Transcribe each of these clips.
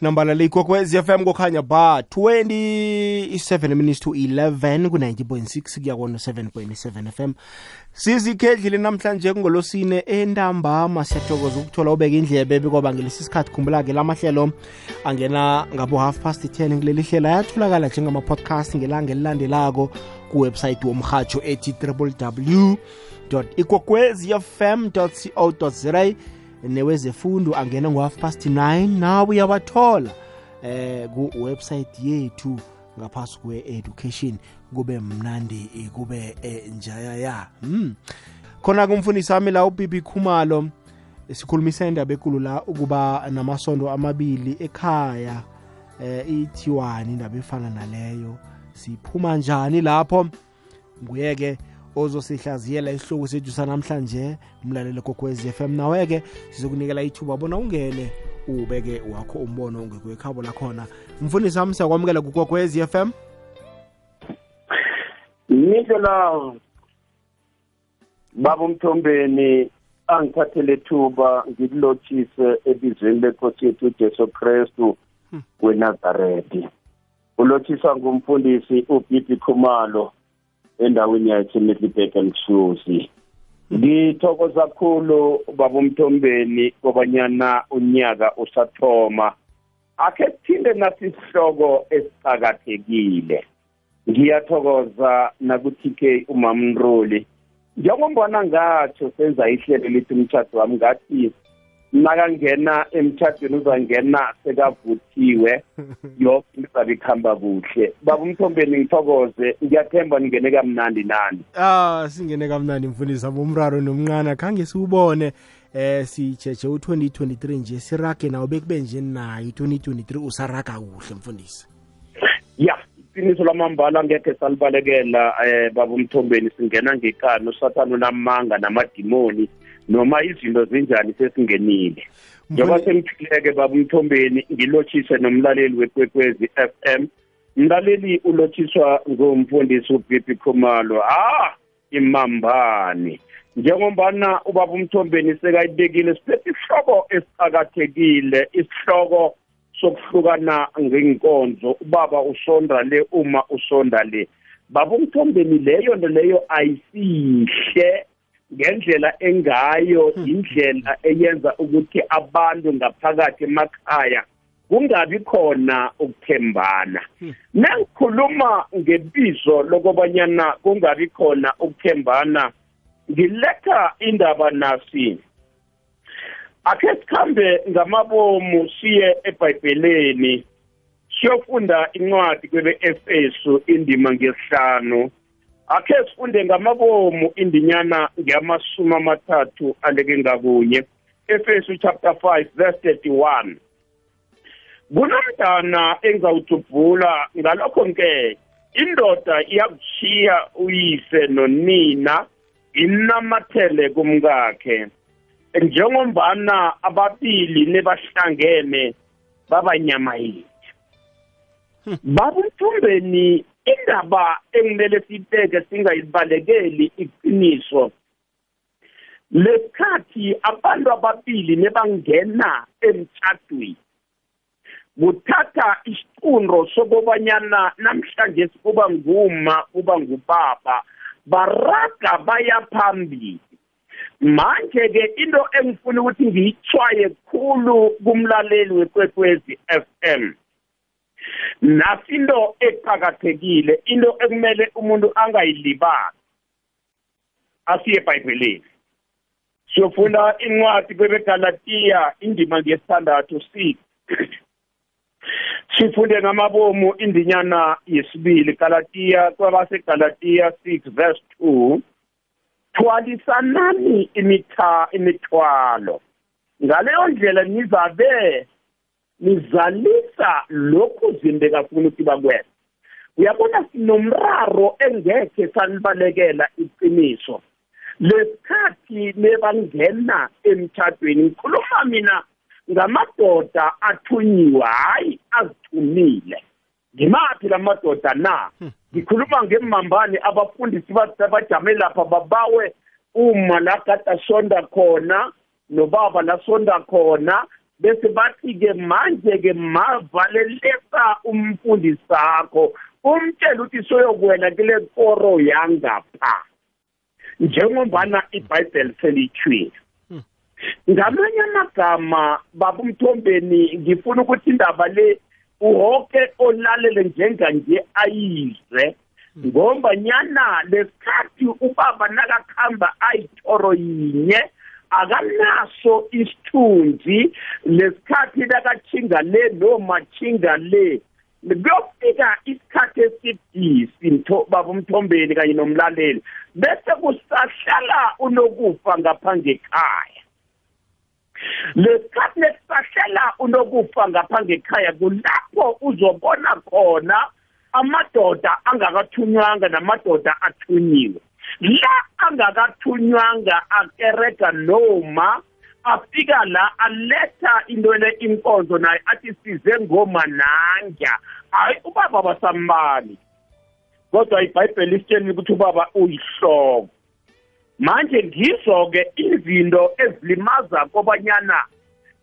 nambalala ikwekwezi fm kokhanya ba 27 minutes to 11 ku-90.6 kuya kona 7.7 fm sizikhedlile namhlanje kungolosine entambama siyathokoza ukuthola ubeka indlebe ngelesi sikhathi khumbula-ke lamahlelo angena ngabo half past 10 kuleli hlelo. Ayatholakala njengama-podcast ngelanga elilandelako kuwebsayithi womrhatsho ethi www ikwekwezi fm co za newezefundo angena ngo-half past 9 nawe uyabathola eh ku-website yethu ngaphasi kwe-education kube mnandi eh, kube eh, njaya ya. Hmm. khona kumfundisi wami la ubibi khumalo sikhulumisa indaba ekulu la ukuba namasondo amabili ekhaya eh ithiwani indaba efana naleyo. Siphuma njani lapho? Nguye-ke ozosihlaziyela isihloko sethu sanamhlanje umlaleli kokwez FM nawe-ke sizokunikela ithuba bona ungene ubeke wakho umbono ungekwekhabo lakhona. Mfundisi wami siyakwamukela kukokwez FM Ngisho la baba umthombeni angithathele thuba ngikulothise ebizweni lenkosi yethu uJesu Kristu weNazaretha ulothiswa ngumfundisi uBibi Khumalo. Endaweni yakhe eMiddelburg and Mhluzi ngithokoza kakhulu baba umthombeni kobanyana unyaka usathoma. Akhe kuthinde nasisihloko esicakathekile ngiyathokoza naku-TK umamroli njengombona ngatsho senza ihlelo lithi umtshado wami ngathi nakangena emtshadweni uzangena sekavuthiwe yonke into izabe ikhamba kuhle. Baba umthombeni ngithokoze ngiyathemba ningene kamnandi nani. Ah singene kamnandi mfundisi abomraro nomncane. Khange siwubone eh sijeje u-2023 nje sirage nawo bekube nje nayo i-2023 usaraga kuhle mfundisi. Ya iqiniso lamambala ngekhe salibalekela eh baba umthombeni singena ngekani usathane unamanga namadimoni. Noma izinto zinjani sesingenile. Njengoba semphileke baba umthombeni ngilotshise nomlaleli wekwekwezi FM umlaleli ulothiswa ngumfundisi uBibi Khumalo. Ah imambani njengombana ubaba umthombeni sekayibekile siphethe isihloko esicakathekile isihloko sokuhlukana ngenkonzo ubaba usonda le uma usonda le. Baba umthombeni leyo nto leyo ayisihle. Ngendlela engayo indlela eyenza ukuthi abantu ngaphakathi emakhaya kungabi khona ukuthembana. Nangikhuluma ngebizo lokubanyana kungabi khona ukuthembana ngiletha indaba nasi. Akhe sikhambe ngamabomu siye ebhayibheleni siyofunda incwadi kwebe-efesu indima ngesihlanu. Akhe sifunde ngamabomu indinyana ngeyamasumi amathathu aleke ngakunye efesu chapter 5 verse 31 kunomntana engizawujubhula ngalokho-ke indoda iyakushiya uyise nonina inamathele kumkakhe. Njengombana ababili nebahlangene babanyama yinye babuthumbeni indaba engimele sibeke singayibalekeli iqiniso. Lesikhathi abantu ababili nebangena emtshadweni kuthatha isiqundo sokobanyana namhlanje kuba nguma kuba ngubaba baraga baya phambili. Manje-ke into engifuna ukuthi ngiyithwaye khulu kumlaleli wekwekwezi FM nasi into eqakathekile into ekumele umuntu angayilibali. Asiye ebhayibhelini siyofunda incwadi kwebegalatiya indima ngesithandathu six sifunde ngamabomu indinyana yesibili galatiya kwabasegalatiya six verse two. Thwalisanani imitha imithwalo. Ngaleyo ndlela nizabe nizalisa lokhu zinde kafuna ukuthi bakwenza uyabona sinomraro engekhe salibalekela iqiniso? Lesikhathi nebangena emtshadweni ngikhuluma mina ngamadoda athunyiwe hayi azithumile. Ngimaphi la madoda na? Ngikhuluma ngemmambane abafundisi bajame lapha babawe uma la kade asonda khona nobaba lasonda khona bese bathi-ke manje-ke mavalelisa umfundisi sakho umtshela ukuthi soyokwela kule koro yangapha. Njengombana ibhayibheli selithwile ngamanye amagama baba umthombeni ngifuna ukuthi indaba le uhoke olalele njenganje ayizwe. Ngombanyana lesikhathi ubaba nakakhamba ayithoro yinye akanaso isithunzi lesikhathi nakachinga le nomachinga le. Kuyofika isikhathi esibhisi baba umthombeni kanye nomlaleli bese kusahlala unokufa ngaphandle ekhaya. Lesikhathi lesisahlela unokufa ngaphandle ekhaya kulapho uzobona khona amadoda angakathunywanga namadoda athunyiwe la angakathunywanga akerega noma afika la aletha into le inkonzo naye athi size ngomananga hayi ubaba basambali kodwa ibhayibheli isitsheni ukuthi ubaba uyihloko manje ngizo-ke izinto ezilimaza kobanyana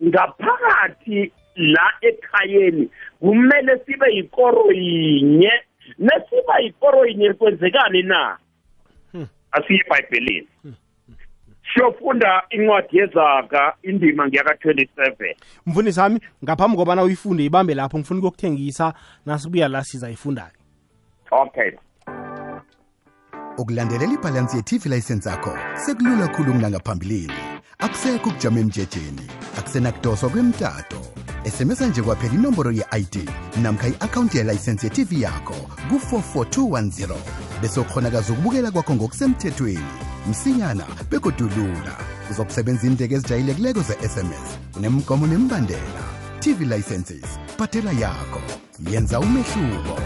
ngaphakathi la ekhayeni kumele sibe yikoro yinye. Nesiba yikoro yinye kwenzekani na? Asiye ebhayibhelini siyofunda incwadi yezaga indima ngiyaka-27 mfundisi wami ngaphambi kobana uyifunde ibambe lapho ngifuna ukuyokuthengisa nasibuya la sizayifunda-ke okay. Ukulandelela ibhalansi ye-tv license yakho. Sekulula khulu kunangaphambilini akusekho ukujama emjejeni. Akusenakudoswa kwemtato. Esemesa nje kwaphela inomboro ye-id namkha i-akhawunti yelayisensi ye-tv yakho ku-44210 bese ukhonakaza ukubukela kwakho ngokusemthethweni. Msinyana begodulula uzokusebenza indleko ezijayelekileko ze-sms kunemgomo nembandela. Tv licenses. Bhathela yakho. Yenza umehluko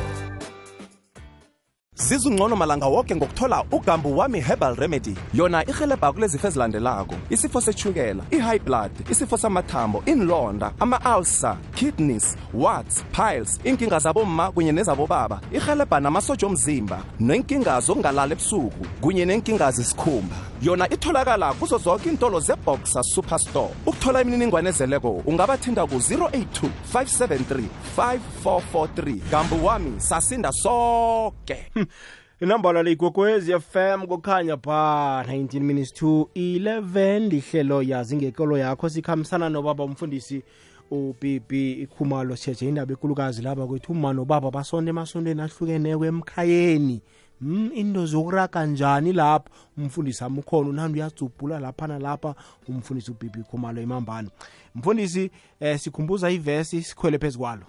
zizungcono malanga woke ngokuthola ugambu wami herbal remedy. Yona ihelebha kulezifo ezilandelako isifo sechukela i-high blood isifo samathambo inlonda ama-alsa kidneys wats piles inkinga zabomma kunye nezabobaba. Irhelebha namasotsha omzimba nenkinga zokungalala ebusuku kunye nenkinga zesikhumba yona itholakala kuzo zonke iintolo zeboxer superstore. Ukuthola imininingwane ezeleko ungabathinda ku-082 573 5443 gambu wami sasinda soke. Inombolo leyigogwezi fm kukhanya ba 19 minutes to 11 lihlelo yazi ngekolo yakho sikhambisana nobaba umfundisi ubibi ikhumalo sitshetshe indaba ekulukazi laba kwethu. Uma nobaba basonde emasondweni ahlukeneko emkhayeni mm, into zokuraga njani lapho umfundisi ami ukhona unandi uyadzubhula lapha. Nalapha umfundisi ubibi ikhumalo imambane. Mfundisi eh, sikhumbuza ivesi sikhwele phezu kwalo.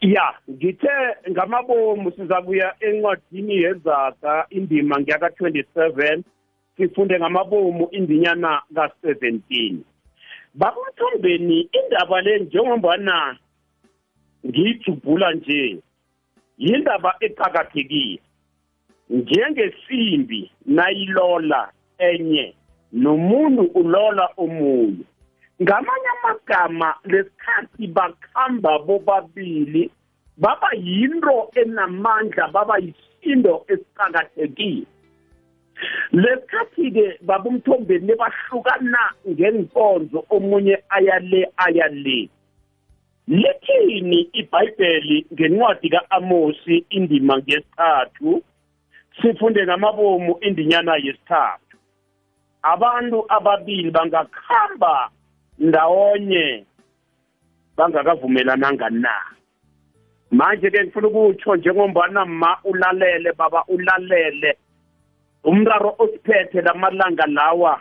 Ya ngithe ngamabomu sizakuya encwadini yezaga indima ngiyaka-27 sifunde ngamabomu indinyana ka-17 bakumthombeni indaba le njengombana ngiyijubhula nje yindaba eqakathekile. Njengesimbi nayilola enye nomuntu ulola omunye. Ngamanye amagama lesikhathi bakhamba bobabili baba yinto enamandla baba yisindo esiqakathekile. Lesikhathi-ke babumthombeni bahlukana ngenkonzo omunye aya le aya le. Lithini ibhayibheli ngencwadi ka-amosi indima ngesithathu sifunde ngamabomu indinyana yesithathu. Abantu ababili bangakhamba ndawonye bangakavumelananga na manje ke ngifuna ukutsho njengombana ma ulalele baba ulalele umraro osiphethe lamalanga lawa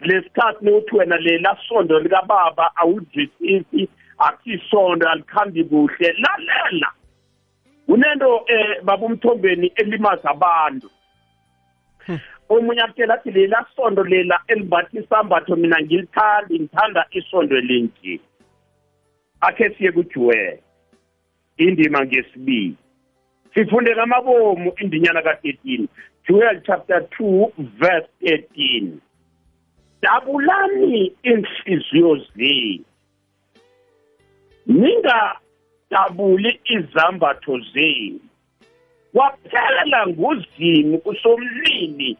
lesikhathi niwuthi wena lela sondo likababa awuzwisisi akusisondo alikhambi kuhle lalela. Kunento eh baba umthombeni elimaza abantu. Omunye akutshela athi lela sondo lela elimbathi isambatho mina ngilithandi ngithanda isondo elinje. Akhe siye kujuwele indima ngesibili sifunde ngamabomu indinyana ka-13 joel chapter 2 verse 13 dabulani inhliziyo zenu. Ningadabuli izambatho zenu. Kwaphela nguzimu usomlini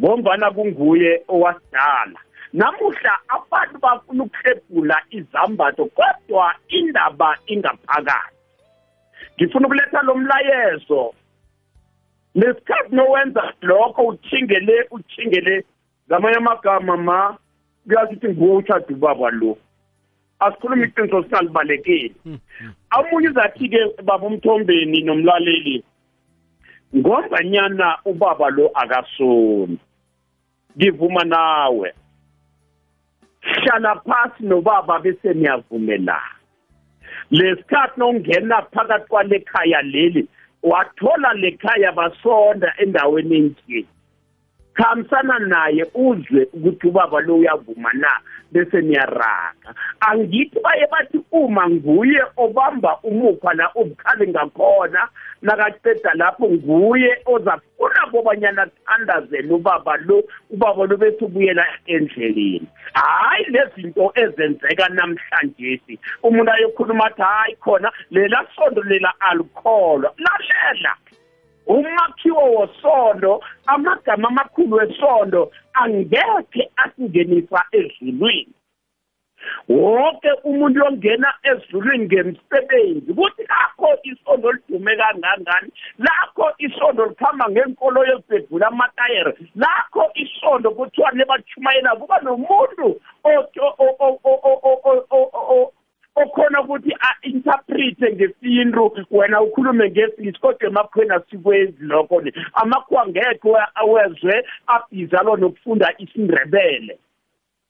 ngombana kunguye owasidala namuhla abantu bafuna ukuhlebhula izambatho kodwa indaba ingaphakathi. Ngifuna ukuletha lo mlayezo. Lesikhathi nowenza lokho uthingele uthingele ngamanye amagama ma kuyasithi nguwe ushada ubaba lo. Asikhuluma iqiniso sinalibalekile amunye uzathi-ke baba umthombeni nomlaleli ngombanyana ubaba lo akasoni ngivuma nawe. Hlala phasi nobaba bese niyavumelana lesikhathi nongena phakathi kwalekhaya leli wathola lekhaya basonda endaweni enjeni khambisana naye uzwe ukuthi ubaba lo uyavuma na bese niyaraga angithi baye bathi uma nguye obamba umukha la ubukhali ngakhona nakaceda lapho nguye ozafuna kobanyana athandazele ubaba lo ubaba lo bese ubuyela endleleni. Hayi lezinto ezenzeka namhlanje umuntu ayokhuluma athi hayi khona lela sondo lela alikholwa. Lalela umakhiwo wosondo amagama amakhulu wesondo angekhe asingenisa ezulwini. Wonke umuntu ongena ezulwini ngemsebenzi kuthi lakho isondo lidume kangangani lakho isondo likhamba ngenkolo yezibhedlula amatayere lakho isondo kuthiwa nebachumayela kuba nomuntu okhona ukuthi a-interprete ngesintu wena ukhulume ngesingisi kodwa emakhweni asikwenzi lokho ni amakhuwa ngekho awezwe abhizalwa nokufunda isindrebele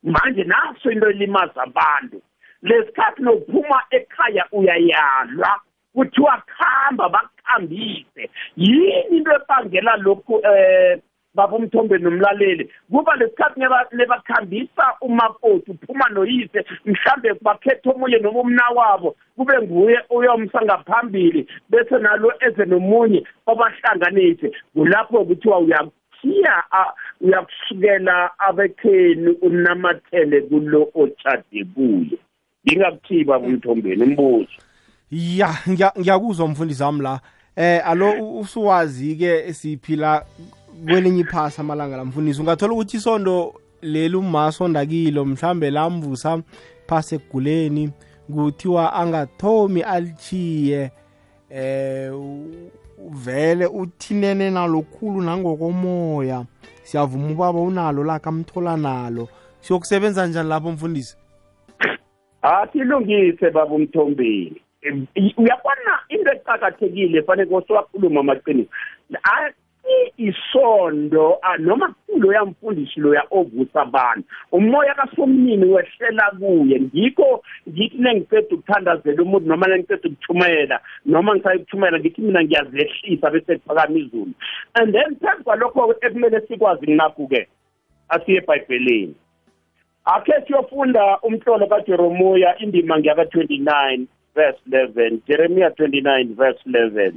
manje naso into elimaza abantu. Lesikhathi nokuphuma ekhaya uyayalwa kuthiwa khamba bakuhambise yini into ebangela lokhu um baba umthombe nomlaleli. Kuba lesikhathi nebakhambisa umakoti uphuma noyise mhlambe bakhetha omunye noma umnawabo kube nguye uyomsa ngaphambili bese nalo eze nomunye obahlanganise. Kulapho kuthiwa uyakuthiya uyakusukela abekheni unamathele kulo otshade kuye. Ngingakuthiyi baba umthombeni umbuzo ya ngiyakuzwa mfundisi wami la. Eh alo usuwazi ke siphila kwelinye iphasi amalanga lamfundisi ungathola ukuthi isondo leli umasonda kilo mhlambe lamvusa phasi ekuguleni kuthiwa angathomi alichiye eh vele uthinene nalokhulu nangokomoya. Siyavuma ubaba unalo lakhe amthola nalo. Siyokusebenza njani lapho mfundisi? Asilungise baba umthombeni. Uyabona into eqakathekile fanele kosowakhuluma amaqiniso. Isondo noma kuloya mfundisi loya ovusa abantu. Umoya kasomnini wehlela kuye. Ngikho ngithi nengiceda ukuthandazela umuntu noma nengiceda ukuchumayela noma ngisaye ukuchumayela ngithi mina ngiyazehlisa bese kuphakama izulu. And then phezu kwalokho ekumele sikwazi ngakho-ke asiye ebhayibhelini akhe siyofunda umhlolo kajeromoya indima ngiyaka-29 verse 11 jeremiya 29 verse 11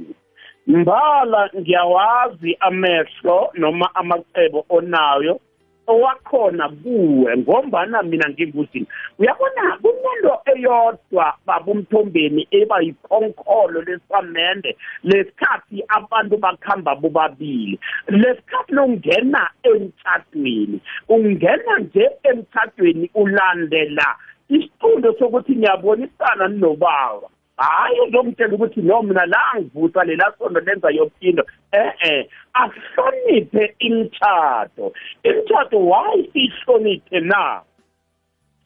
mbala ngiyawazi amehlo noma amacebo onayo owakhona kuwe ngombana mina nginguzini uyabona kunento eyodwa babumthombeni eba yikhonkolo lesamende lesikhathi abantu bakhamba bobabili. Lesikhathi longena emtshadweni ungena nje emtshadweni ulandela isiqundo sokuthi ngiyabonisana ninobaba hayi uzomtshela ukuthi no mina la ngivusa lela sondo lenza yophindo eh-eh ahloniphe imitshato imitshato why sihloniphe na?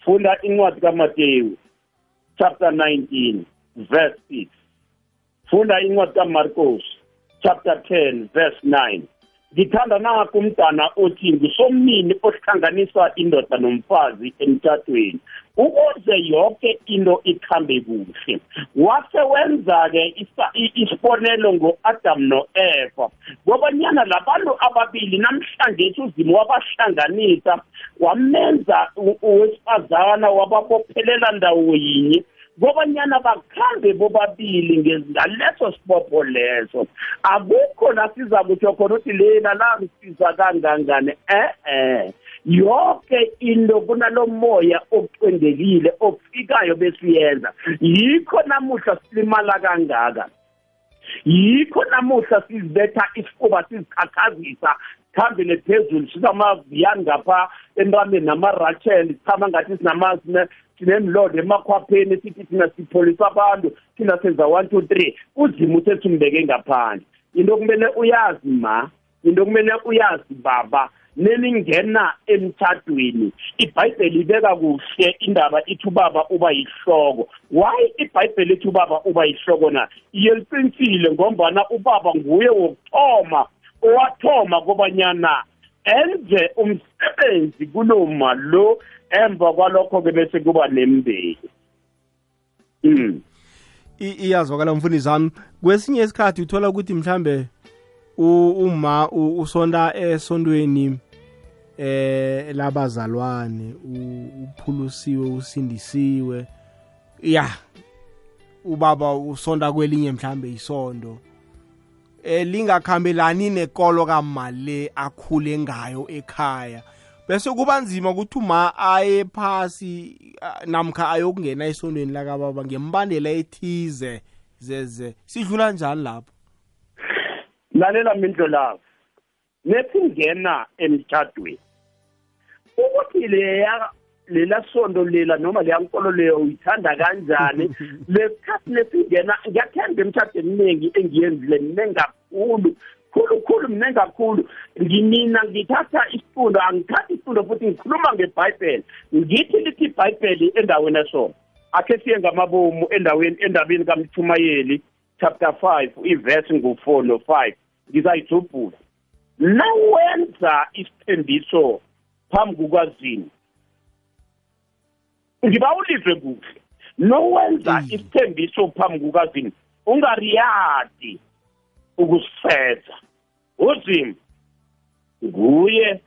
Funda incwadi kamateyu chapter 19 verse 6 funda incwadi kamarcos chapter 10 verse 9 ngithanda nakho umntana othi ngusomnini ohlanganisa indoda nomfazi emtshadweni ukuze yonke into ikhambe kuhle. Wase wenza-ke isibonelo ngo-adam no-eva ngobanyana labantu ababili namhlanje uzimo wabahlanganisa wamenza owesifazana wababophelela ndawo yinye kobanyana bakhambe bobabili ngaleso sibopho leso. Akukho la siza kutsho khona ukuthi lena la ngisiza kangangani? Eh-eh yonke into kunalo moya ocwendekile ofikayo besiyenza. Yikho namuhla silimala kangaka. Yikho namuhla sizibetha isifuba sizikhakhazisa. Sikhambele phezulu sinamaviyani ngapha entambeni nama-rachel sichama ngathi sinemlodo emakhwapheni sithi thina sipholisa abantu thina senza one two three. Uzima usesumbeke ngaphandle. Into kumele uyazi ma into kumele uyazi baba neningena emtshadweni ibhayibheli ibeka kuhle indaba ithi ubaba uba yihloko. Why ibhayibheli ithi ubaba uba yihloko na? Iyeliqinisile ngombana ubaba nguye wokuthoma owathoma kobanyana enze umsebenzi kuloma lo emva kwalokho-ke bese kuba nemndeni mm. iyazwakala mfundisi wami kwesinye isikhathi uthola ukuthi mhlambe uma usonta esontweni eh labazalwane uphulusiwe usindisiwe. Ya ubaba usonta kwelinye mhlambe isondo. Lingakhambelani nekolo kamali akhule ngayo ekhaya. Bese kuba nzima ukuthi uma aye phasi namkha ayokungena esondweni lakababa ngembandela ethize zeze sidlula njani lapho? Lalela mindlo lapho nethi ngena emtshadweni ukuthi leya lela sondo lela noma leya nkolo leyo uyithanda kanjani? Lesikhathi lesingena ngiyathemba emtshadweni eminingi engiyenzile mningi kakhulu khulu khulu mningi kakhulu ngimina ngithatha isifundo angithathi isifundo futhi ngikhuluma ngebhayibheli. Ngithi lithi ibhayibheli endaweni esona akhe siye ngamabomu endaweni endabeni kamthumayeli chapter 5 ivesi ngu-4 no-5 ngizayijubhula. Nawenza isithembiso phambi kukazini ngiba ulizwe kuhle nowenza isithembiso phambi kukazini ungariyadi ukusetha uzimo nguye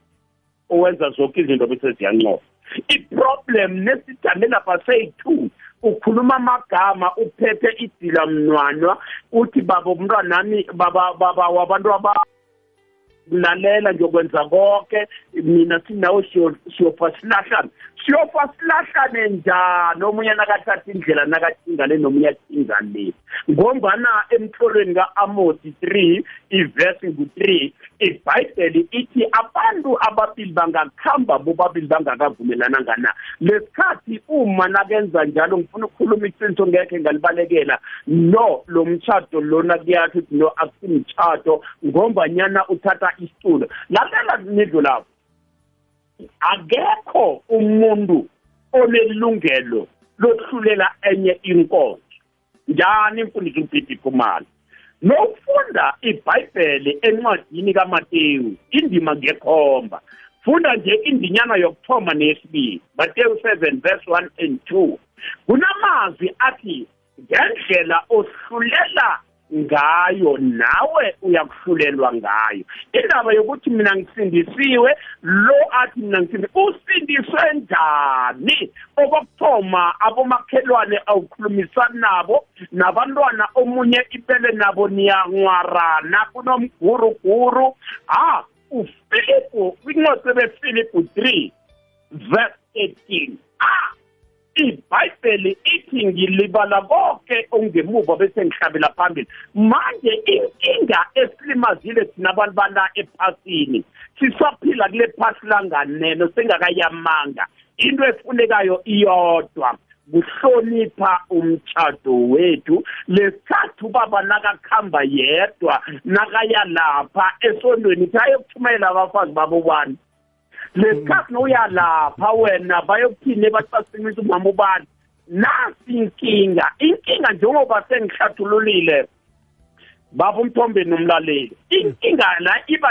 owenza zonke izinto bese ziyancofa iproblem nesijame lapha seyi-two ukhuluma amagama uphethe idila mnwanwa uthi baba umntwanami baba baba wabantu lalela ngiyokwenza konke mina sinawe siyofa silahlane siyofa silahlane njani? Omunye nakathatha indlela nakathinga le nomunye athinga le. Ngombana emtholweni ka-amosi 3 ivesi ngu-3 ibhayibheli ithi abantu ababili bangakuhamba bobabili bangakavumelananga na lesikhathi uma nakenza njalo ngifuna ukukhuluma iqiniso ngekhe ngalibalekela no lo mtshato lona kuyathi ukuthi no akusimtshato ngombanyana uthatha isitulo. Lalela nidlo lapho akekho umuntu onelungelo lokuhlulela enye inkonzo. Njani imfundiso ubhidi khumalo nokufunda ibhayibheli encwadini kamateyu indima ngekhomba. Funda nje indinyana yokuthoma neyesibili mateyu 7 verse 1 and 2 kunamazwi athi ngendlela ohlulela ngayo nawe uyakuhlulelwa ngayo. Indaba yokuthi mina ngisindisiwe lo athi mina ngisindisiwe usindiswe njani? Okokuthoma abomakhelwane awukhulumisani nabo nabantwana omunye ibele nabo niyanwarana kunomguruguru. Ha ufilipu kwincwadi befilipu 3 verse 18 ah ibhayibheli ithi ngilibala konke ongemuva bese ngihlabela phambili. Manje inkinga esilimazile thina abantu bala ephasini sisaphila kule phasi langaneno sengakayamanga into efunekayo iyodwa kuhlonipha umtshado wethu. Lesithathu baba nakakuhamba yedwa nakaya lapha esondweni ithi ayokuthumayela abafazi babo bani? Lesikhathi noyalapha wena bayokuthini ebacasimisa umama ubani? Nasi inkinga. Inkinga njengoba sengihlathululile baba umthombeni nomlaleli inkinga la iba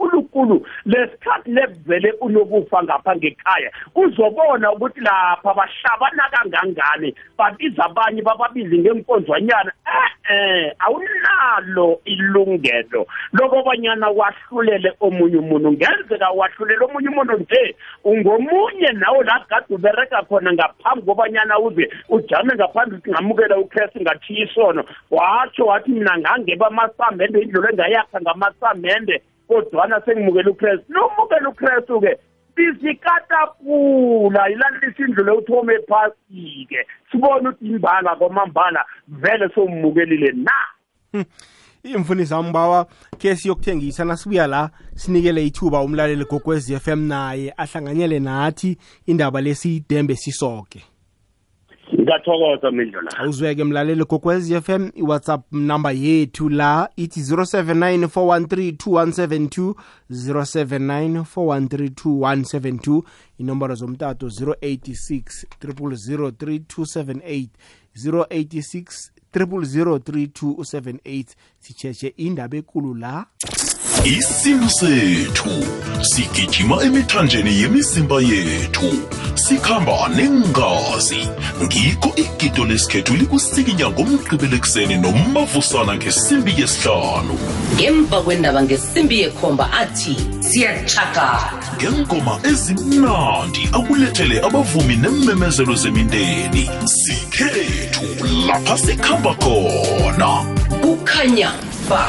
uNkulunkulu lesikhathi lekuvele unokufa ngapha ngekhaya uzobona ukuthi lapha bahlabana kangangani babiza abanye bababizi ngenkonzwanyana eh awunalo ilungelo lokobanyana wahlulele omunye umuntu. Ngenzeka wahlulele omunye umuntu nje ungomunye nawe la kade ubereka khona ngaphambi kobanyana uze ujame ngaphandle ukuthi ngamukela uKristu ngathiya isono. Watsho wathi mina ngangeba amasamende indlu engayakha ngamasamende kodwana sengimukela uKristu nomukela uKristu-ke bisikatapula. Yilalisa indlu le uthome phasi-ke. Sibone ukuthi imbala kwamambala vele somukelile na? Imfundisi wami bawa ke siyokuthengisa nasibuya la sinikele ithuba umlaleli gogwez FM naye ahlanganyele nathi indaba lesiyidembe sisoke. Ngiyathokoza mindlo la. Awuzweke mlaleli gogwez FM iwhatsapp number yethu la ithi 079 413 2172 079 413 inomboro zomtato 086 0003278 086 0003278 sitshetshe indaba ekulu la. Isimo sethu sigijima emithanjeni yemizimba yethu sikhamba nengazi. Ngikho igido lesikhethu likusikinya ngomgqibelo ekuseni nomavusana ngesimbi yesihlanu. Ngemva kwendaba ngesimbi yekhomba athi siyatshakala ngengoma ezimnandi akulethele abavumi nemmemezelo zemindeni. Sikhethu lapha sikhamba khona kukhanya ba.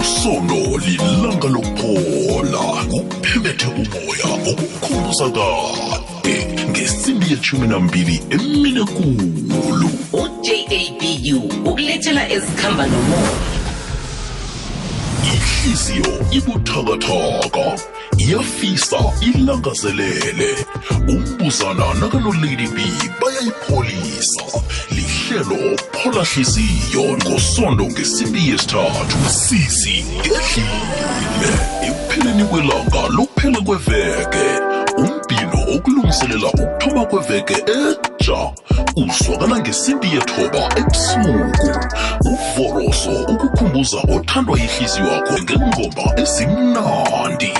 Usono lilanga lokuphola kuphemethe umoya okukhumbuza kade ngesimbi yeshumi nambili emine kulu ujabu ukulethela ezikhamba nomoya. Ihliziyo ibuthakathaka iyafisa ilangazelele. Umbuzana nakanolady b bayayipholisa. Lihlelo phola hliziyo ngosondo ngesimbi yesithathu. Sisi ngedlile. Ekupheleni kwelanga lokuphela kweveke. Umbhino okulungiselela ukuthoma kweveke etsha uzwakala ngesimbi yethoba ebusuku. Uvoroso ukukhumbuza othandwa yihliziyo yakho ngengoma ezimnandi.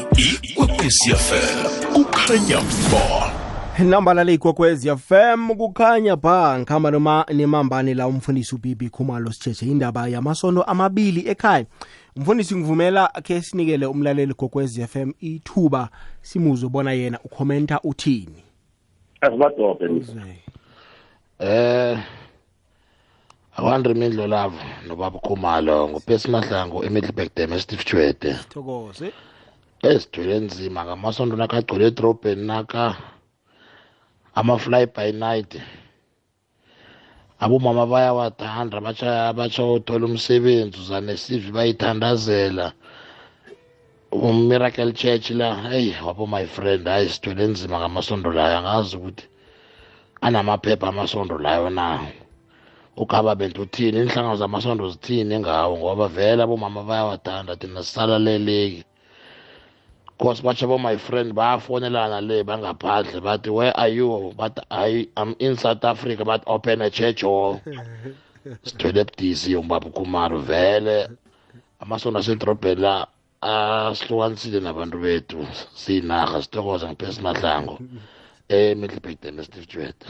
Ikwekwesiafm kukhanya ba nambala le ikwekwez fm kukhanya ba ngikhamba noma nemambane la umfundisi ubibi khumalo sitshetshe indaba yamasondo amabili ekhaya. Umfundisi ngivumela khe sinikele umlaleli gogwez fm ithuba simuzwe bona yena ukhomenta uthini. Asibadobe Eh akwandri imidlo lavo nobaba Khumalo ngopesi mahlango eMiddelburg Dam eSteve Chwede thokoze esithwele nzima ngamasondo nakagcwele edrobheni naka ama-fly by night. Abomama bayawathanda batsha batsha uthola umsebenzi uzanesivi bayithandazela. Umiracle church la heyi wabo my friend hayi sithwele nzima ngamasondo layo angazi ukuthi anamaphepha amasondo layo na. Ukaba bento uthini inhlangano zamasondo zithini ngawo ngoba vele abomama bayawathanda thina sisalaleleki. Cause batsha bo my friend bayafonelana le bangaphandle bathi where are you? But I, i'm in south africa but open a church hall sithwele ebudisi umbaba ukhumaro vele. Amasondo asedrobheni la asihlukanisile nabantu bethu. Siyinarha sithokoza ngiphesi mahlango emiddelburg steve jwet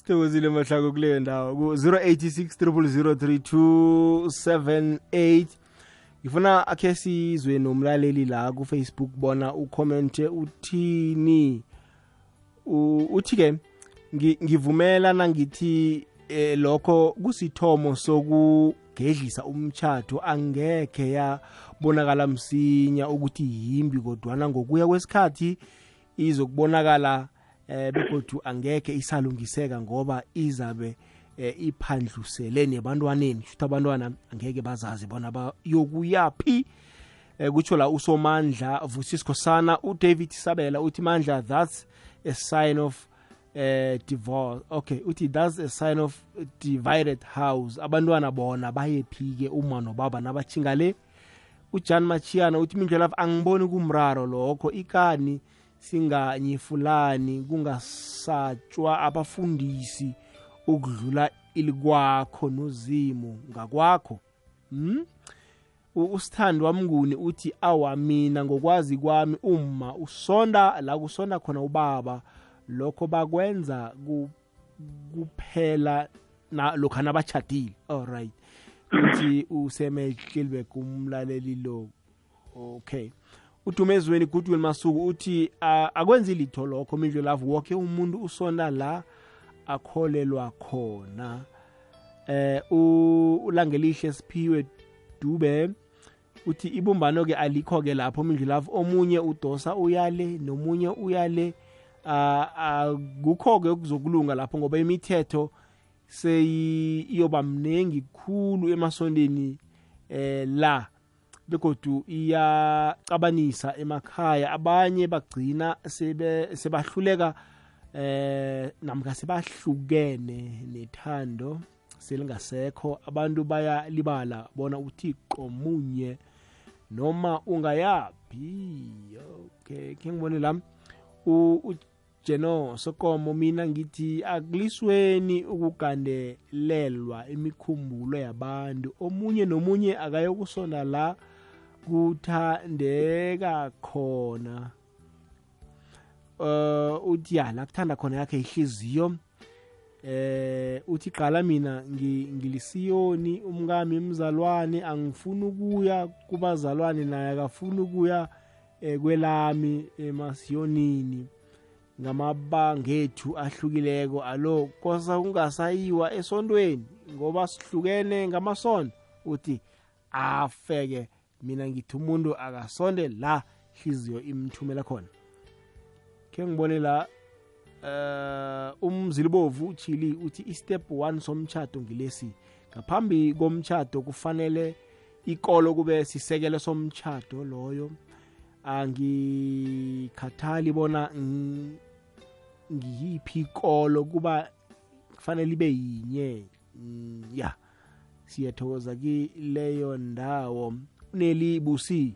sithokozile mahlango kuleyo ndawo ku-086 3278 ngifuna akhe sizwe nomlaleli la kufacebook bona ukhomente uthini. Uthi-ke ngi- ngivumela nangithi eh, lokho kusithomo sokugedlisa umtshato angekhe yabonakala msinya ukuthi yimbi kodwana ngokuya kwesikhathi izokubonakala eh begodu angekhe isalungiseka ngoba izabe iphandlusele nebantwaneni. Shuthi abantwana angeke bazazi bona bayokuyaphi eh, kutsho la usomandla vusisko sana udavid sabela uthi mandla that's a sign of eh divorce. Okay uthi that's a sign of divided house. Abantwana bona bayephike uma nobaba nabachinga le? Ujan machiana uthi mindlelafu angiboni kumraro lokho. Ikani singanyifulani kungasatshwa abafundisi ukudlula ilikwakho nozimo ngakwakho? U- usithandi wamnguni uthi awa mina ngokwazi kwami uma usonda la kusonda khona ubaba lokho bakwenza kuphela lokha nabachadile alright uthi usemehlelibek umlaleli lo. Okay. Udumezweni goodwill masuku uthi "A- akwenzi litho lokho midlelavu woke umuntu usonda la akholelwa khona. Eh ulangelihle siphiwe dube uthi ibumbano ke alikho ke lapho mindlu lavu omunye udosa uyale nomunye uyale. Akukho ke kuzokulunga lapho ngoba imithetho seyiyoba mningi kukhulu emasondeni eh la begodu iyacabanisa emakhaya. Abanye bagcina sebe sebahluleka eh namka sebahlukene nethando selingasekho. Abantu bayalibala bona uThixo munye noma ungayaphi. Okay ke ngibone la. U Jeno Sokomo mina ngithi akulisweni ukugandelelwa imikhumbulo yabantu. Omunye nomunye akayokusona la kuthandeka khona. Uh uthi ya la kuthanda khona yakhe ihliziyo. Eh uthi qala mina ngilisiyoni umkami imzalwane angifuni ukuya kubazalwane naye akafuni ukuya kwelami emasiyonini. Ngamabangethu ahlukileko alo kosa kungasayiwa esondweni ngoba sihlukene ngamasondo. Uthi afeke mina ngithi umuntu akasonde la hliziyo imthumela khona. Ke ngibone la uh umzilibovu uchili uthi istep 1 somchato ngilesi. Ngaphambi komchato kufanele ikolo kube sisekelo somchato loyo. Angikhathali bona ngiyiphi ikolo kuba kufanele ibe yinye. Ya siyathokoza kileyo ndawo. Nelibusi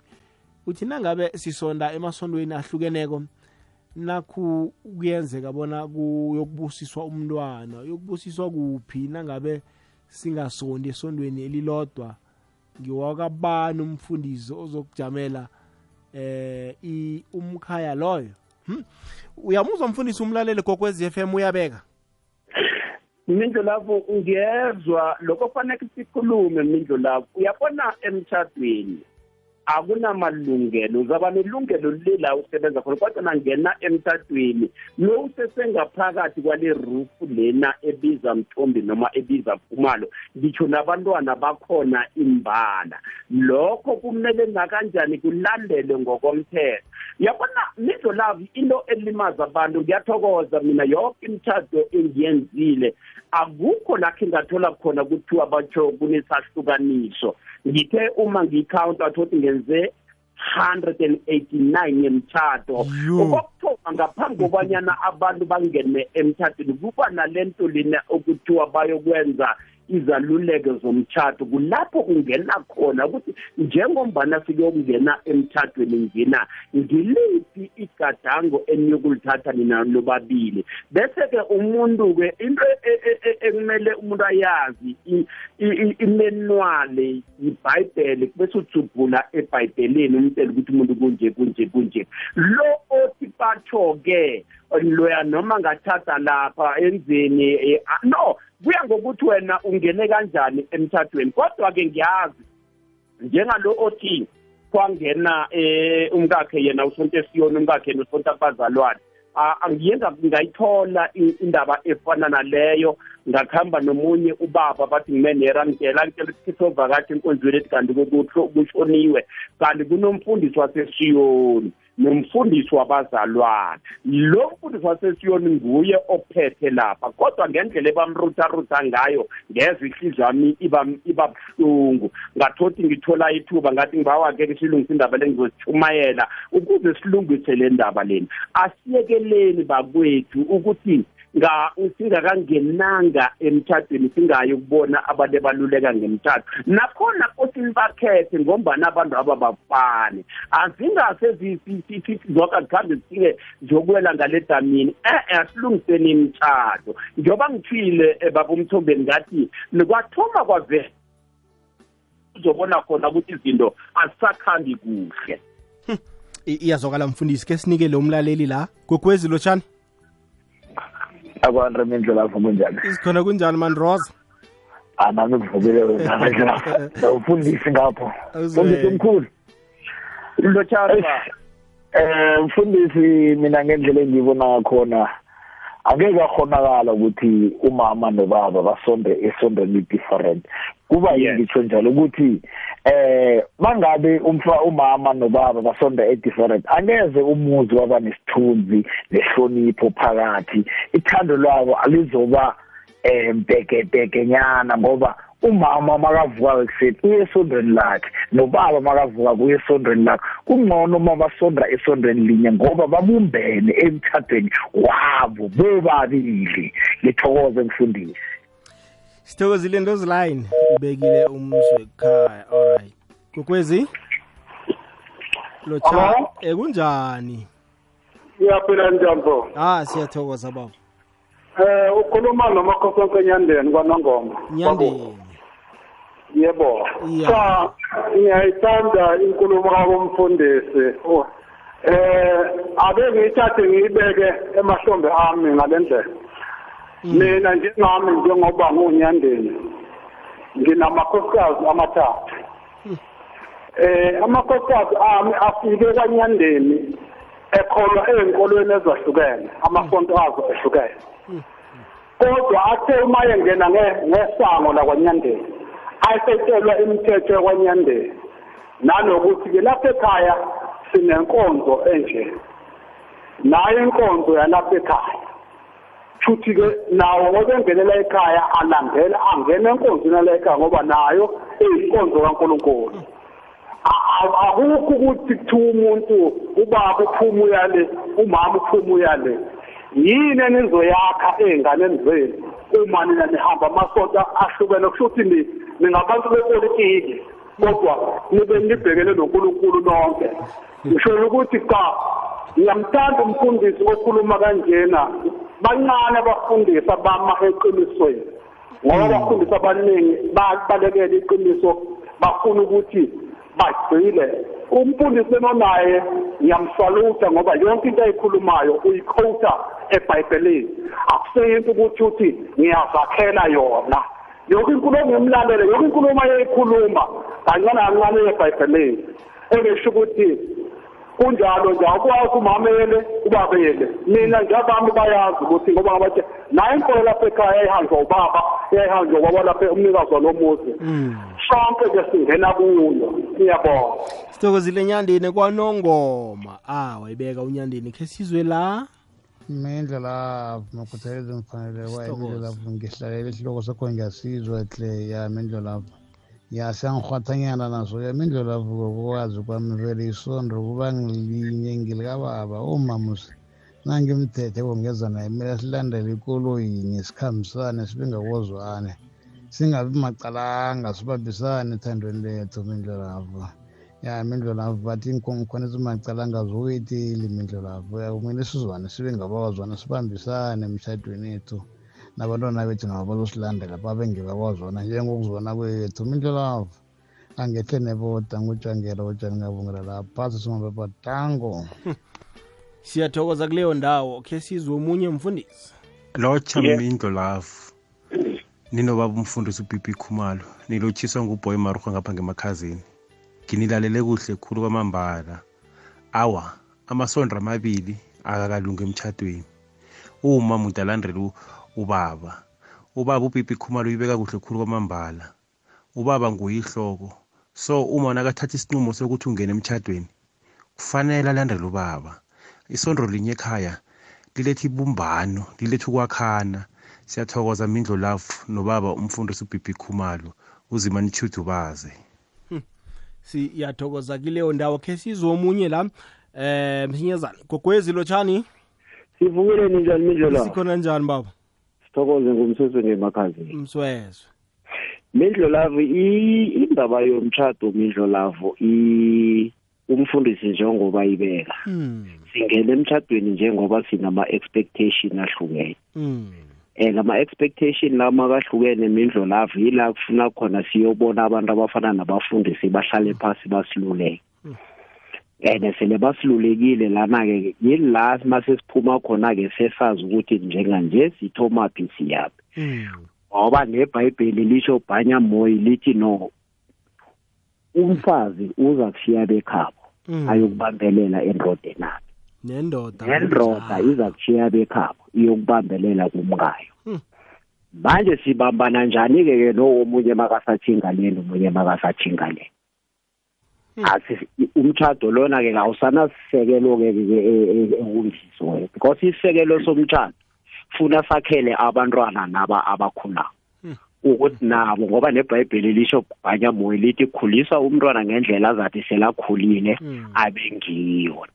uthi nangabe sisonda emasondweni ahlukeneko nakhu kuyenzeka bona kuyokubusiswa umntwana uyokubusiswa kuphi nangabe singasondi esondweni elilodwa ngiwakabani umfundisi ozokujamela eh umkhaya loyo? Hm? uyamuzwa mfundisi umlaleli kokwezi FM uyabeka? Mindlo lapho ngiyezwa lokho fanele sikhulume mindlo lapho. Uyabona emtshadweni akunamalungelo uzaba nelungelo lela usebenza khona kodwa nangena emthathweni lo usesengaphakathi kwale roof lena ebiza mthombi noma ebiza phumalo ngitsho nabantwana bakhona imbala. Lokho kumele nakanjani kulandele ngokomthetho? Yabona nizo love into elimaza abantu ngiyathokoza mina yonke imithado engiyenzile akukho lakhe ngathola khona kuthiwa batsho kunesahlukaniso ngithe uma ngiyikhawunta thothi ngenze 189 yemthato okokuthoma ngaphambi kobanyana abantu bangene emthathweni kuba nalento lena okuthiwa bayokwenza. Izaluleko zomtshato kulapho kungena khona ukuthi njengombana sikuyokungena emthathweni ngina ngiliphi igadango eniyokulithatha nina lobabili? Bese-ke umuntu-ke into ekumele umuntu ayazi imenwale ibhayibhele bese ujubhula ebhayibheleni umtshela ukuthi umuntu kunje kunje kunje. Lo othi batho-ke loya noma ngathatha lapha enzeni no kuya ngokuthi wena ungene kanjani emthathweni. Kodwa-ke ngiyazi njengalo othi kwangena eh umkakhe yena usonto esiyoni umkakhe yena usonto abazalwane angiyenza ngayithola indaba efana naleyo. Ngakuhamba nomunye ubaba bathi ngimenera ngitshela ngitshela ukuthi ovakathi enkonzweni ethi kanti kushoniwe. Kanti kunomfundisi wasesiyoni. Nomfundisi wabazalwane. Lo mfundisi wasesiyoni nguye ophethe lapha kodwa ngendlela ebamrutharutha ngayo ngezwe ihliziyo yami iba buhlungu. Ngathothi ngithola ithuba ngathi ngibawa-ke isilungisa indaba le ngizosithumayela ukuze silungise le ndaba leni asiyekeleni bakwethu ukuthi singakangenanga emthathweni singayi ukubona abantu ebaluleka ngemthatho. Nakhona kosini bakhethe ngombana abantu aba bafane azingase zoka zikhambe zifike zokuwela ngale damini eh asilungiseni imthatho njengoba ngithile baba umthombeni ngathi nikwathoma kwavela. Uzobona khona ukuthi izinto azisakhambi kuhle. Iyazokala mfundisi. Ke sinike lo mlaleli la. Gogwezi lotshani. Akwanre mindlela kunjani? Isikhona kunjani mandroza anami kuvukile wena ufundisi ngapho. Mfundisi omkhulu. Lotshani eh mfundisi mina ngendlela engiyibona ngakhona angeke akhonakala ukuthi umama nobaba basonde esondweni different kuba ngitsho njalo ukuthi eh mangabe umfa umama nobaba basonda e different angeze umuzi waba nesithunzi nehlonipho phakathi. Ithando lwabo alizoba eh bheke bheke nyana ngoba umama makavuka ekuseni uye esondweni lakhe nobaba makavuka kuye esondweni lakhe. Kungcono uma basondra esondweni linye ngoba babumbene emthathweni wabo bobabili. Ngithokoze mfundisi. Sithokozile ndoziline ubekile umswe ekhaya. Alright kokwezi lo cha eh kunjani? Iyaphila njambo. ah siyathokoza baba. Eh ukhuluma nomakhosi enyandeni kwaNongoma. nyandeni. Yebo. Yeah. Cha ngiyayithanda inkulumo kabumfundisi. Oh, Eh ake ngithathe ngiyibeke emahlombe ami ngalendlela. Mina njengami njengoba ngunyandeni nginamakhosikazi amathathu. Eh amakhosikazi ami afike kwanyandeni ekholwa ey'nkolweni ezahlukene amasonto azo ehlukene kodwa athe uma yengena nge- ngesango lakwanyandeni ayesetshelwa imithetho yakwanyandeni. Nanokuthi-ke lapha ekhaya sinenkonzo enje. Nayo inkonzo yalapha ekhaya. Futhi-ke nawo ngoba engenela ekhaya alandela angena enkonzweni yala ekhaya ngoba nayo iyinkonzo kankulunkulu. A- a- akukho ukuthi kuthiwa umuntu ubaba uphuma uyale umama uphuma uyale. Yini enizoyakha ey'nganeni zenu? Uma nina nihamba amasonto ahlukene kusho ukuthi ni- ningabantu bepolitiki kodwa nibe nibhekene nonkulunkulu nonke. Ngisho ukuthi cha ngiyamthanda umfundisi okhuluma kanjena bancane abafundisi abama eqinisweni. Ngoba abafundisi abaningi babalekela iqiniso bafuna ukuthi bagcile umfundisi nonaye ngiyamsaluta ngoba yonke into ayikhulumayo uyikhowutha ebhayibhelini. Akuseyinto ukuthi uthi ngiyazakhela yona. Yonke inkulumo ngimlalele yonke inkulumo ayeyikhuluma. Kancane kancane ebhayibhelini. Engisho ukuthi kunjalo nje akwazi umamele ubabele mina njabami bayazi ukuthi ngoba ngabathi naye inkolo lapha ekhaya yayihanjwa ubaba yayihanjwa ubaba lapha umnikazi walomuzi. Sonke ke singena kuyo ngiyabonga sithokozile nyandeni kwanongoma. Ah wayibeka unyandeni khe sizwe la? Imendla lapho makhuthalele mfanele kwaye imendla lapho ngihlalele isihloko sakho ngiyasizwa hle ya imendla lapho ya siyangihwathanyana naso ya imendla lapho kokwazi kwami vele isondo kuba ngilinye ngilikababa umamusi nangimthethe kongeza naye kumele silandele ikoloyi ngesikhambisane sibe ngakozwane singabi macalanga sibambisane ethandweni lethu imendla lapho ya imindlo lapho bathi inkhona ezimacalanga zokwetile imindlo lapho ya kumele sizwane sibe ngabawazwana sibambisane emshadweni ethu nabantwana bethu nabo bazosilandela babe ngebakwazona njengokuzwana kwethu. Imindlo lapho angehle nebota ngutshangela utshani ngabungela lapho phasi simabeba tango siyathokoza kuleyo ndawo khe sizwe omunye mfundisi. Lotsha mindlo lafu ninobaba umfundisi ubibi khumalo. Nilotshiswa nguboy maruha ngapha ngemakhazini. Nginilalele kuhle khulu kwamambala. Awa amasondra amabili akakalungi emtshadweni uma muntu alandela u- ubaba. Ubaba ubibi khumalo uyibeka kuhle khulu kwamambala. Ubaba nguye ihloko so uma nakathatha isinqumo sokuthi ungene emtshadweni kufanele alandele ubaba. Isondo linye ekhaya liletha ibumbano liletha ukwakhana. Siyathokoza mindlo lafu nobaba umfundisi ubibi khumalo uzimani chudubaze siyathokoza kuleyo ndawo. Khe sizwe omunye la eh msinyazana. Gogwezi lotshani? Sivukile njani mindlela sikhona njani baba? Sithokoze ngumsesweni emakhazini mswezwe mindlo lavo i- indaba yomtshado mindlo lavo i- umfundisi njengoba ibeka. Hmm. singena emtshadweni njengoba sinama-expectation ahlukene. Hmm. um lama-expectation lama kahlukene mindlo lavo yila kufuna khona siyobona abantu abafana nabafundisi bahlale phasi basiluleke. And sele basilulekile lana-ke. Yila mase siphuma khona-ke sesazi ukuthi njenganje sithomaphi siyaphi? Ngoba nebhayibheli lisho bhanya moyi lithi no umfazi uza kushiya bekhabo Mm. ayokubambelela endodeni akhe nendoda nendoda iza kushiya bekhabo iyokubambelela kumkayo. Hmm. manje sibambana njani-ke ke? No omunye makasathingaleni omunye makasathingaleni asi umtshado lona-ke kawusanasisekelo-ke ke ekungisiweyo because isisekelo somtshado funa sakhele abantwana naba abakhulayo ukuthi nabo ngoba nebhayibheli lisho bhanya moya lithi khulisa umntwana ngendlela azathi selakhulile abe ngiyo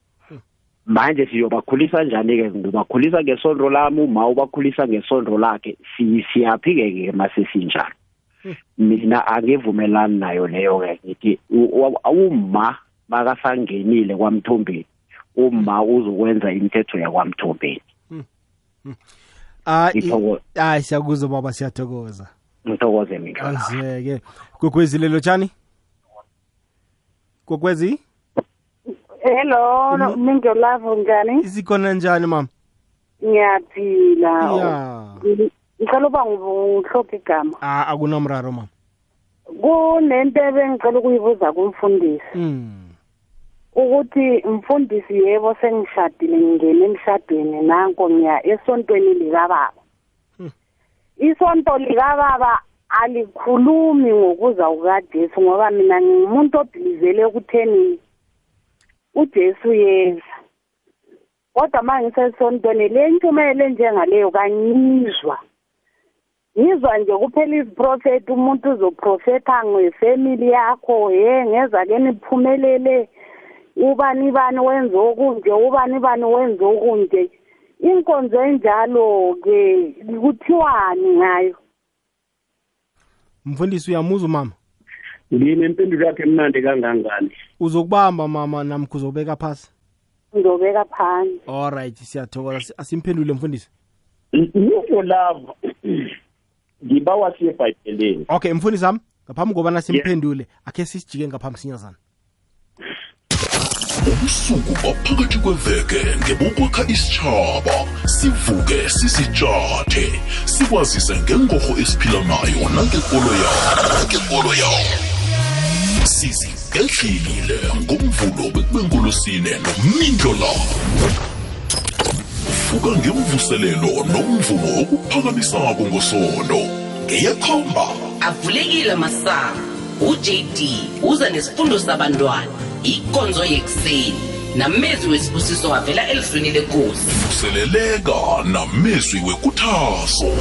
manje siyobakhulisa njani-ke? Ngibakhulisa ngesondo lami uma ubakhulisa ngesondo lakhe si- siyaphi-ke-ke masesinjalo mina angivumelani nayo leyo-ke ngithi u- u- umma makasangenile kwamthombeni umma uzokwenza imithetho yakwamthombeni. Ah, i- Ngithokoza. hayi siyakuzwa baba siyathokoza. Ngithokoze mina. Azeke kwekwezi lelo tshani kwekwezi hello no- mindlolavu njani isikhona njani mama? Ngiyaphila. Ya. Ngi- ngicela uba ngihlophe igama. Ah, akunamraro mama. Kunento ebengicela ukuyibuza kumfundisi. Mm. ukuthi mfundisi yebo sengishadile ngingena emshadweni nanko ngiya esontweni likababa. Isonto likababa alikhulumi ngokuza kukajesu ngoba mina ngingumuntu obhilizele ekutheni ujesu yeza kodwa ma ngisesontweni le ntshumayelo enjengaleyo kangizwa ngizwa nje kuphela iziprofethi umuntu uzoprofetha ngefamily yakho ye ngeza ke niphumelele. Ubani bani wenza okunje ubani bani wenza okunje? Inkonzo enjalo ke kuthiwani ngayo? Mfundisi uyamuzwa mama? Ngini impendulo yakhe emnandi kangangani? Uzokubamba mama namkhu uzobeka phasi? Ngizobeka phansi. Alright siyathokoza. Si- asimphendule mfundisi. Ngisho lava ngibawa siye ebhayibhelini okay mfundisi wami ngaphambi kobana simphendule akhe sisijike ngaphambi sinyazana ubusuku baphakathi kweveke ngebokwakha isitshaba sivuke sisitshathe sikwazise ngengorho esiphila nayo nangekolo yawo nangekolo yawo. Sizigedlile ngomvulo bekubenkolosine nomindlo lawo vuka ngemvuselelo nomvumo okuphakamisako ngosondo ngeyekhomba avulekile masango ujd uza nesifundo sabantwana. Ikonzo yekuseni. Namezwi wesibusiso wavela elizweni lenkosi. Vuseleleka namezwi wekuthazo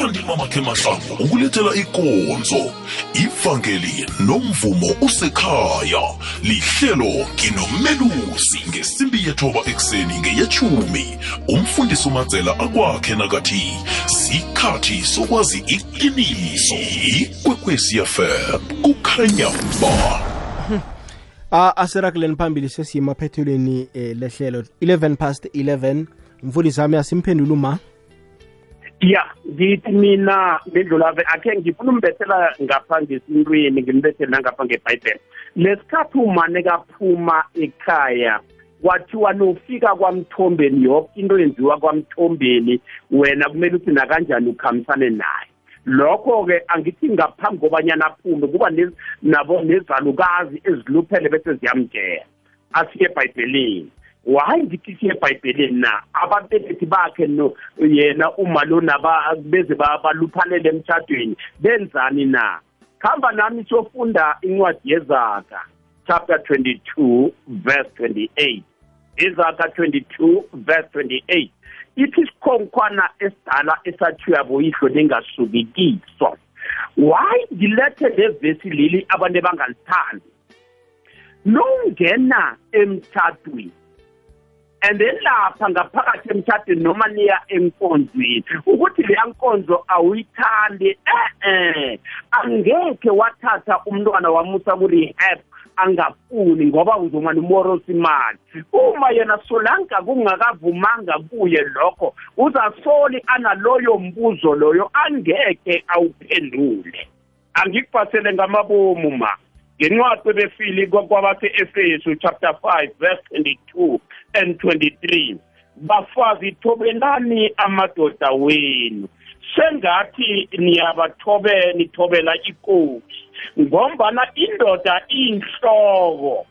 uthandi mamakhe mahlangu ukulethela ikonzo. Ivangeli nomvumo usekhaya. Lihlelo nginomelusi ngesimbi yethoba ekuseni ngeyechumi umfundisi umadzela akwakhe nakathi sikhathi sokwazi iqiniso. Ikwekwecfm kukhanya ba. Ah asirakuleni phambili sesiyima phethelweni eh, lehlelo 11 past 11 mfundisi wami asimphendule uma? Ya ngithi mina bendlulave akhe ngifuna umbethela ngapha ngesintwini ngimbethele nangapha ngebhayibheli. Lesikhathi umane kaphuma ekhaya kwathiwa nofika kwamthombeni yoke into yenziwa kwamthombeni wena kumele uthi nakanjani ukhambisane naye. Lokho-ke angithi ngaphambi kobanyana aphume kuba nezalukazi eziluphele bese ziyamjela asiye ebhayibhelini. Whayi ngithi siye ebhayibhelini na? Ababelethi bakhe no yena uma lona ba- beze ba- baluphalele emtshadweni benzani na? Khamba nami siyofunda incwadi yezaga chapter 22 verse 28 izaga 22 verse 28 ithi isikhonkwana esidala esathiwa boyihlo lingasuki kiso why ngilethe levesi leli abantu bangalithandi nongena emtshadweni and lapha ngaphakathi emtshadweni noma niya enkonzweni ukuthi leya nkonzo awuyithandi eh-eh angekhe wathatha umntwana wamusa ku-rehab angafuni ngoba uzomane umorosa imali. Uma yena solanka kungakavumanga kuye lokho uzasoli analoyo mbuzo loyo angeke awuphendule. Angikuphathele ngamabomu ma. Ngencwadi befili kwabase-efesu chapter 5 verse 22 and 23 bafazi thobelani amadoda wenu. Sengathi niyabathobe nithobela ikosi ngombana indoda iyinhloko.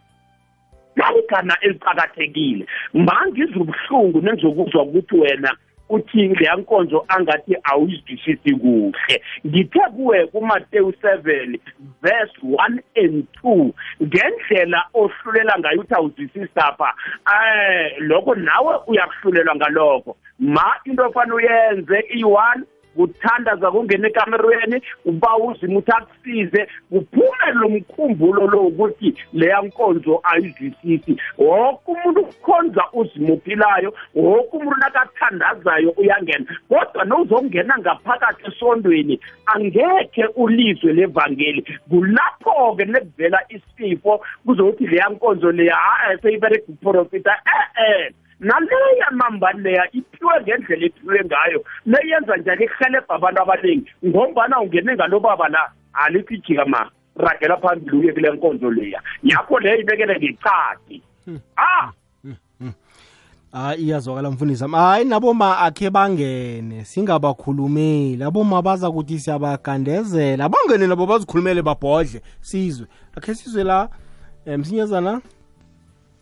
Naligana eliqakathekile mangizwa ubuhlungu nengizokuzwa ukuthi wena uthi leya nkonzo angathi awuyizwisisi kuhle. Ngithe kuwe kumateyu 7 verse 1 and 2 ngendlela ohlulela ngayo uthi awuzwisisi lapha eh lokho nawe uyakuhlulelwa ngalokho. Ma into ofanele uyenze i-one kuthandaza kungena ekamerweni uba uzima ukuthi akusize kuphume lo mkhumbulo lo ukuthi leya nkonzo ayizwisisi. Woke umuntu ukhonza uzima uphilayo woke umuntu nakathandazayo uyangena. Kodwa nowuzongena ngaphakathi esondweni angekhe ulizwe levangeli kulapho-ke nekuvela isifo kuzokuthi leya nkonzo leya a seyibereka uprofita e-e naleya mambani leya iphiwe ngendlela ephiwe ngayo. Leyenza njani ihelebha abantu abaningi? Ngombana ungene ngalobaba la alikho ijikama ragela phambili uye kule nkonzo leya. Yakho leyo ibekele ngecadi ah! Hayi iyazwakala mfundisi ami hayi naboma akhe bangene singabakhulumeli. Aboma baza kuthi siyabagandezela. Bangene nabo bazikhulumele babhodle sizwe. Akhe sizwe la um msinyazana?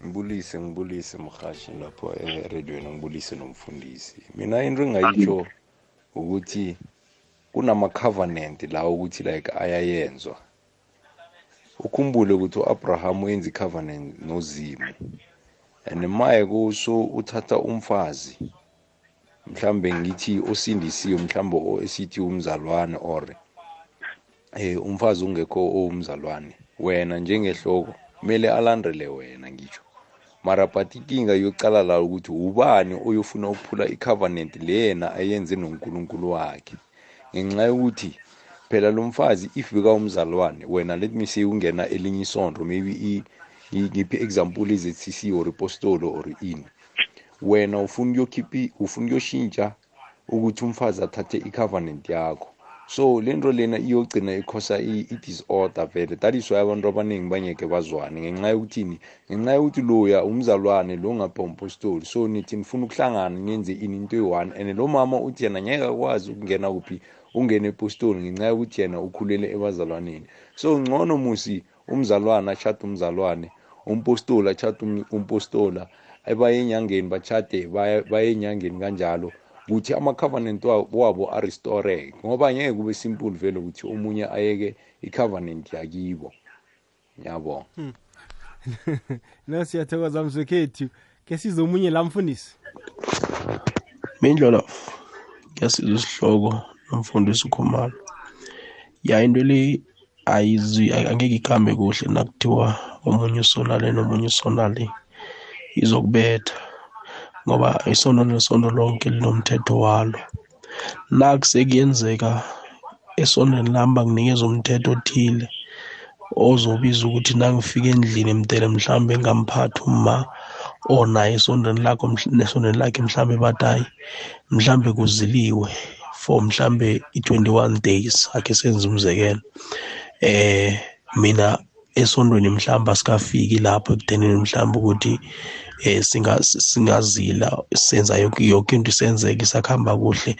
Ngibulise ngibulise mhashi lapho eredweni ngibulise nomfundisi. Mina into engayitsho ukuthi kunama-covenant la ukuthi like ayayenzwa. Ukhumbule ukuthi u-abraham wenza i-covenant nozimu and maye kuso uthatha umfazi mhlambe ngithi osindisiwe mhlambe esithi umzalwane or eh umfazi ungekho owumzalwane. Wena njengehloko kumele alandele wena ngisho mara but inkinga yocala la ukuthi ubani oyofuna ukuphula i-covenant le yena ayenze nonkulunkulu wakhe. Ngenxa yokuthi phela lo mfazi if bekawumzalwane wena let me say ungena elinye isonto maybe ngiphi example ize-cc or ipostolo or ini wena ufuna uyokhiphi ufuna uyoshintsha ukuthi umfazi athathe i-covenant yakho. So le nto lena iyogcina ikhosa i-disorder vele. That is why abantu abaningi bangeke bazwane. Ngenxa yokuthini? Ngenxa yokuthi loya umzalwane lo ngapha umpostoli so nithi nifuna ukuhlangana niyenze ini into eyi-one. And lo mama uthi yena ngeke akwazi ukungena kuphi ungena epostoli ngenxa yokuthi yena ukhulele ebazalwaneni. So ngcono musi umzalwane achade umzalwane umpostoli achade umpostola baye enyangeni bachade baye enyangeni kanjalo. Ukuthi ama-covenant wabo arestoreke ngoba ngeke kube simple vele ukuthi omunye ayeke i-covenant yakibo. Yabo. Na siyathokoza mzwekhethu ke size omunye la mfundisi? Mindlolo ngiyasiza isihloko nomfundisi ukhumalo ya into le ayizwi angeke ikhambe kuhle nakuthiwa omunye usonale nomunye usonale izokubetha. Ngoba isondo nesondo lonke linomthetho walo. Nakusekuyenzeka esondweni lami banginikeza umthetho othile ozobiza ukuthi nangifika endlini mdele mhlawumbe ngamphathi uma onaye esondweni lakho nesondweni lakhe mhlawumbe bathi hayi mhlawumbe kuziliwe for mhlawumbe i-21 days akhe senze umzekelo. Eh mina esondweni mhlawumbe asikafiki lapho ekuthenini mhlawumbe ukuthi eh singazila senza yonke yonke into isenzeka isakhamba kuhle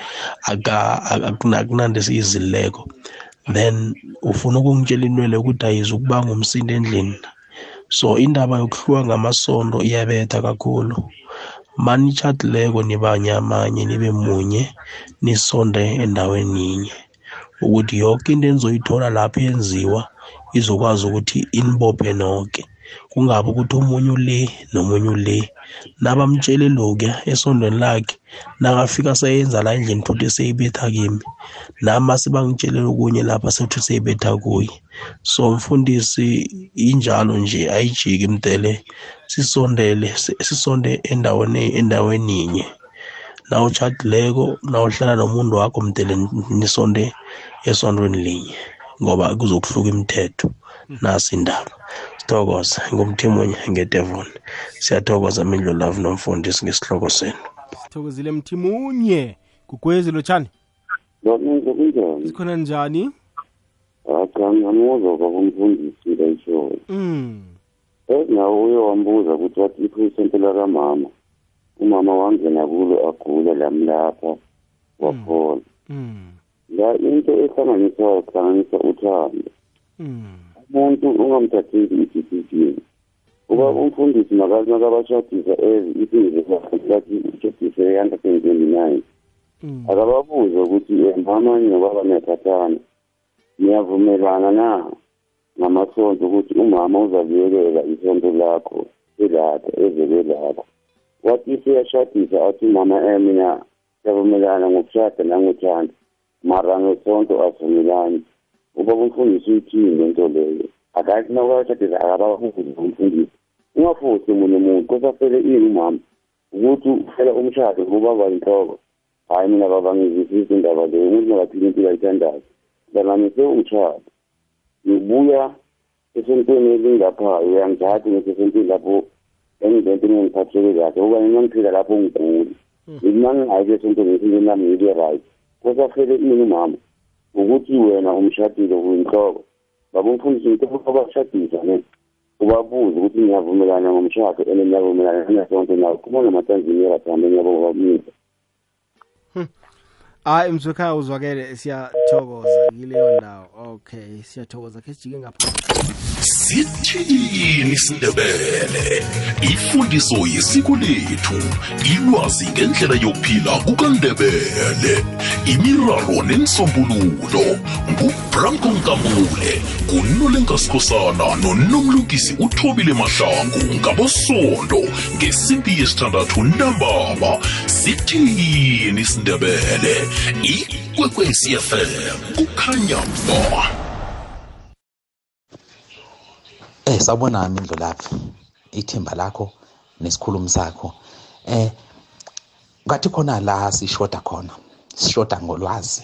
akunande siyizileko. Then ufuna ukungitshela inwele ukuthi ayizukubanga umsindo endlini. So indaba yokuhluka ngamasondo iyabetha kakhulu. Manitshadileko nibanyamanye nibe munye nisonde endaweni yinye. Ukuthi yonke into enizoyithola lapho yenziwa izokwazi ukuthi inibophe nonke kungabi ukuthi omunye ule nomunye ule. Nabamtshele lokya esondweni lakhe nakafika sayenza la endlini futhi seyibetha kimi nami sebangitshelela okunye lapha sethi seyibetha kuye. So mfundisi injalo nje ayijiki imdele sisondele sisonde endaweni endaweni inye na uchadileko na uhlala nomuntu wakho mdele nisonde esondweni linye. Ngoba kuzokuhluka imithetho nasi indaba sithokoza ngumthimunye ngedevon siyathokoza mindlo love nomfundisi ngesihloko senu sithokozile mthimunye gugwezi lotshani Ngabenza kunjani? sikhona njani Cha ngamuzwa kwakumfundisi layishoyo. mm. Nawe uye wambuza ukuthi wathi iphesenti lakamama. Umama wangena kulo agule lamlapha waphola. Mm. La into ehlanganisayo kuhlanganisa uthando. Mm. Umuntu ungamthatheli i-decision. Uba umfundisi makazi makabashadisa ezi isingisi lathi ushadise e-129 akababuze ukuthi eh, mama nobaba niyathathana niyavumelana na ngamasonto ukuthi umama uzakuyelela isonto lakho elapha ezebelapha wathi siyashadisa athi umama eh mina siyavumelana ngokushada nangothanda mara ngesonto asivumelani ubaba umfundisi uyithini lento leyo? Akathi nawukashadisa akababuze umfundisi ungafuthi munye muntu kosafele ini umama ukuthi ufela umshado kubaba yinhloko hayi mina baba ngizwisisa indaba leyo umuntu nakaphila impilo ayithandayo. Ngilanganise umshado ngibuya esontweni elingapha uyangithatha ngisesontweni lapho engizento engingiphatheke kahle ukuba mina ngiphila lapho ngiguli mina ngingayi esontweni ngiphile nami ngibe right. Kosafele ini umama ukuthi wena umshadile uyinhloko baba umfundisi ngitho abashadisa ne? Ubabuze ukuthi niyavumelana ngomshado and niyavumelana nesonto nawo kubona matanziniya bathambe ngiyabo babamisa hayi mzwekhaya uzwakele siyathokoza kileyo ndawo. Okay siyathokoza. Khe sijike ngapha sithini isindebele ifundiso yesiko lethu ilwazi ngendlela yokuphila kukandebele. Imiraro nensombululo ngubranko nkambule ngunolenkasikhosana nonomlungisi uthobile mahlangu ngabosondo ngesimpi yesithandathu ntambama. Sithini isindebele ikwekwecfm kukhanya ba Eh sawubona Mindlolavu ithemba lakho nesikhulumi sakho. Eh ngathi khona la sishoda khona sishoda ngolwazi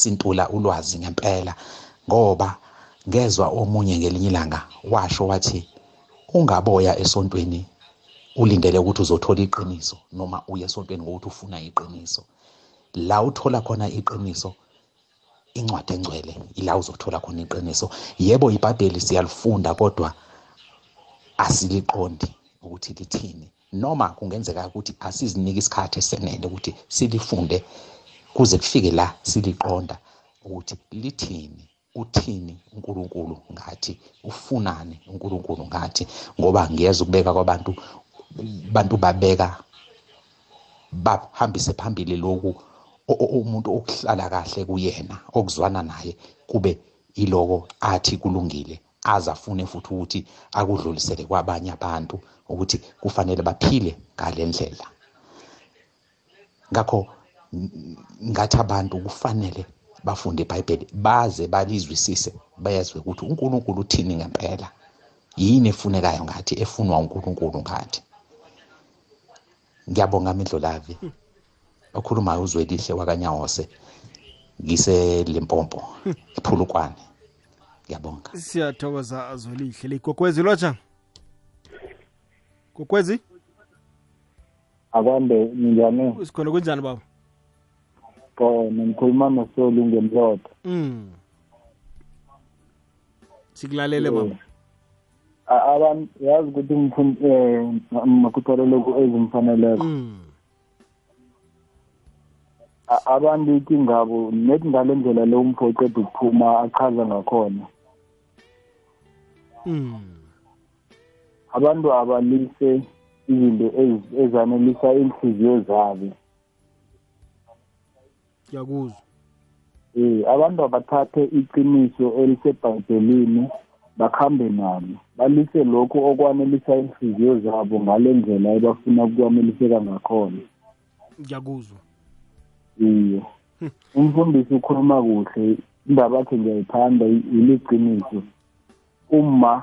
sintula ulwazi ngempela ngoba ngezwe omunye ngelinye ilanga washo wathi ungaboya esontweni ulindele ukuthi uzothola iqiniso noma uye esontweni ngokuthi ufuna iqiniso. La uthola khona iqiniso incwadi engcwele ila uzothola khona iqiniso. Yebo ibhayibheli siyalifunda kodwa asiliqondi ukuthi lithini. Noma kungenzeka ukuthi asizinike isikhathi esenele ukuthi silifunde kuze kufike la siliqonda ukuthi lithini uthini uNkulunkulu ngathi ufunani uNkulunkulu ngathi. Ngoba ngiyeza ukubeka kwabantu bantu babeka bahambise phambili lokhu umuntu okuhlala kahle kuyena okuzwana naye kube iloko athi kulungile azafune futhi ukuthi akudlulisele kwabanye abantu ukuthi kufanele baphile ngale ndlela. Ngakho ngathi abantu kufanele bafunde iBhayibheli baze balizwisise bezwe ukuthi uNkulunkulu uthini ngempela yini efunekayo ngathi efunwa uNkulunkulu ngathi. Ngiyabonga Mindlolavi okhulumayo uzwelihle wakanyawose. Ngise Limpopo iphulukwane ngiyabonga. Siyathokoza azwelihle ligogwezi lotsha gogwezi akwande njani? Sikhona kunjani baba? Khona ngikhuluma nosolu ngemlodo mm sikulalele baba. Abantu yazi ukuthi makhuthalelo ezimfaneleko. Abantu ikingabo nethi ngale ndlela lo umfo uqeda ukuphuma achaza ngakhona. Abantu abalise izinto ezanelisa inhliziyo zabo. Ngiyakuzwa. Eh abantu abathathe iqiniso elisebhayibhelini bakhambe nalo balise lokhu okwanelisa inhliziyo zabo ngale ndlela ebafuna ukwaneliseka ngakhona. Ngiyakuzwa. Iye. Umfundisi ukhuluma kuhle indaba yakhe ngiyayithanda iliqiniso uma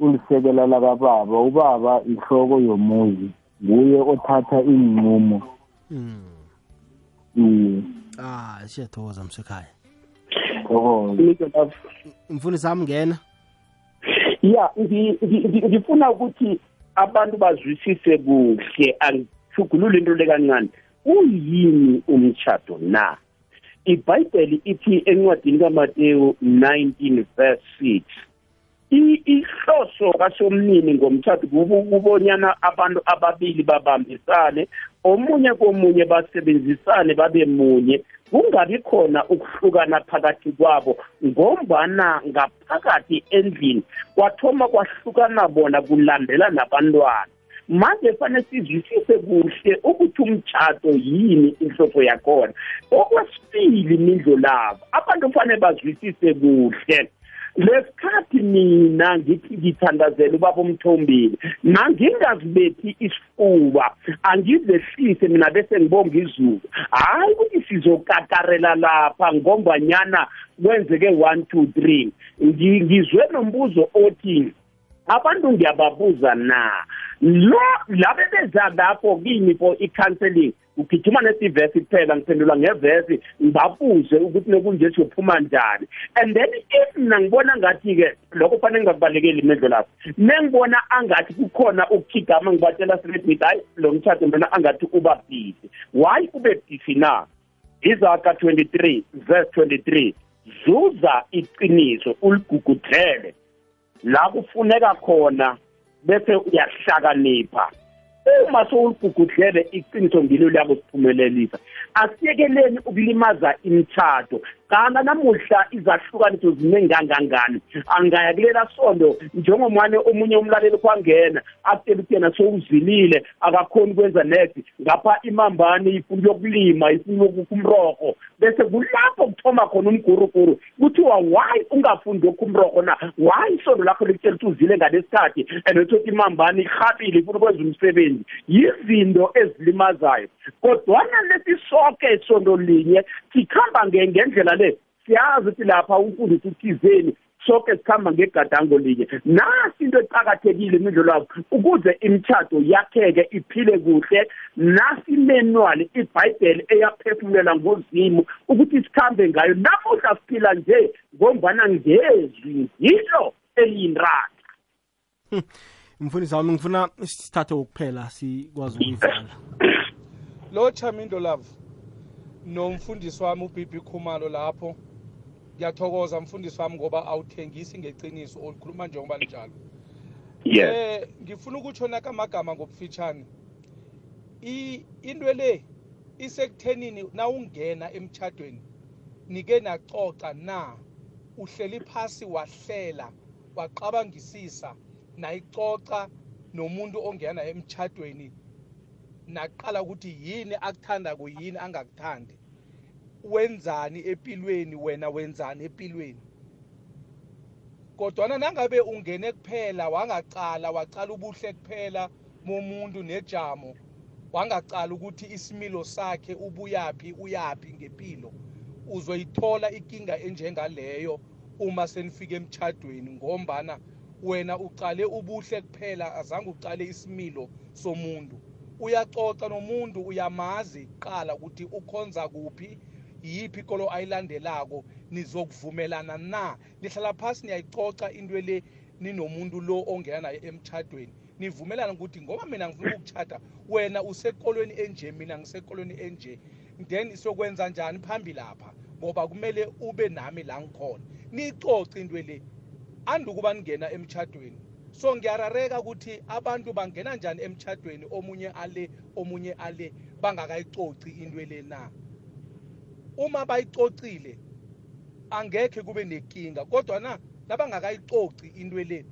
ulisekela lakababa ubaba ihloko yomuzi nguye othatha iinqumo iye. Ah siyathokoza msekhaya. Thokoza mfundisi sami ngena ya ngifuna ukuthi abantu bazwisise kuhle. Angithugulule into le kancane. Uyini umtshado na? Ibhayibheli ithi encwadini kamateyu 19 verse 6 ihloso kasomnini ngomtshado kubonyana abantu ababili babambisane omunye komunye basebenzisane babe munye. Kungabi khona ukuhlukana phakathi kwabo ngombana ngaphakathi endlini kwathoma kwahlukana bona kulandela nabantwana. Manje fanele sizwisise kuhle ukuthi umtshato yini inhloko yakhona. Okwesibili mindlo labo abantu kufanele bazwisise kuhle. Lesikhathi mina ngithi ngithandazela ubaba umthombile mangingazibethi isifuba angizehlise mina bese ngibonga izulu. Hayi ukuthi sizokakarela lapha ngombanyana kwenzeke 1 2 3 ngizwe nombuzo othi abantu ngiyababuza na? Lo labe beza lapho kimi for i-counseling ugijima nesivesi kuphela ngiphendula ngevesi ngibabuze ukuthi nokunje siyophuma njani. And then if mina ngibona ngathi-ke lokho fanele ngingakubalekeli imedlo lapho. Nengibona angathi kukhona ukukhigama ngibatshela straight ngithi hayi lo mtshato mina angathi uba busy. Why ube busy na? Izaka 23 verse 23 zuza iqiniso uligugudlele. La kufuneka khona bese uyahlakanipha. Uma sowuligugudlele iqiniso ngilo liyako siphumelelisa asiyekeleni ukulimaza imitshato kana namuhla izahlukaniso ziningi kangangani angaya kulela sondo njengomwane omunye umlaleli kwangena akutela ukuthi yena sowuzilile akakhoni ukwenza next ngapha imambane ifuna yokulima ifuna ukukha umroko bese kulapho kuthoma khona umguruguru kuthiwa why ungafundi okhu umroko na? Why isondo lakho likutshela ukuthi uzile ngalesikhathi and uthothi imambane ihabile ifuna ukwenza umsebenzi. Yizinto ezilimazayo. Kodwana lesi soke isondo linye sikhamba ngendlela le siyazi ukuthi lapha umfundisi uthizeni sonke sikhamba ngegadango linye. Nasi into eqakathekile imidlalo wabo ukuze imitshato yakheke iphile kuhle nasi imanual ibhayibheli eyaphefumulela ngozimu ukuthi sikhambe ngayo. Namuhla siphila nje ngombana ngezwi ngilo eliyinratha mfundisi wami ngifuna sithathe ukuphela sikwazi ukuyivala lo chamindo love nomfundisi wami ubibi khumalo lapho. Ngiyathokoza mfundisi wami ngoba awuthengisi ngeqiniso ulikhuluma njengoba linjalo. Yes. Eh ngifuna ukutsho nakamagama ngobufitshane into le isekuthenini nawungena emtchadweni nike nacoca na uhleli phasi wahlela waqabangisisa nayicoca nomuntu ongena emtchadweni naqala ukuthi yini akuthanda kuyini angakuthandi. Wenzani empilweni wena wenzani empilweni kodwana nangabe ungene kuphela wangacala wacala ubuhle kuphela momuntu nejamo wangacala ukuthi isimilo sakhe ubuyaphi uyaphi ngempilo uzoyithola inkinga enjengaleyo uma senifike emtchadweni ngombana wena ucale ubuhle kuphela azange ucale isimilo somuntu. Uyacoca nomuntu uyamazi qala ukuthi ukhonza kuphi yiphi ikolo ayilandelako nizokuvumelana na? Nihlala phasi niyayicoca into le ninomuntu lo ongena naye emtchadweni nivumelana ukuthi ngoba mina ngifuna ukuchata wena usekolweni enje mina ngisekolweni enje then sokwenza njani phambi lapha ngoba kumele ube nami la ngikhona. Nicoce into le. Andukuba ningena emtchadweni so ngiyarareka ukuthi abantu bangena njani emtchadweni omunye ale omunye ale bangakayicoci into le na. Uma bayicocile angekhe kube nenkinga kodwa na nabangakayicoci into le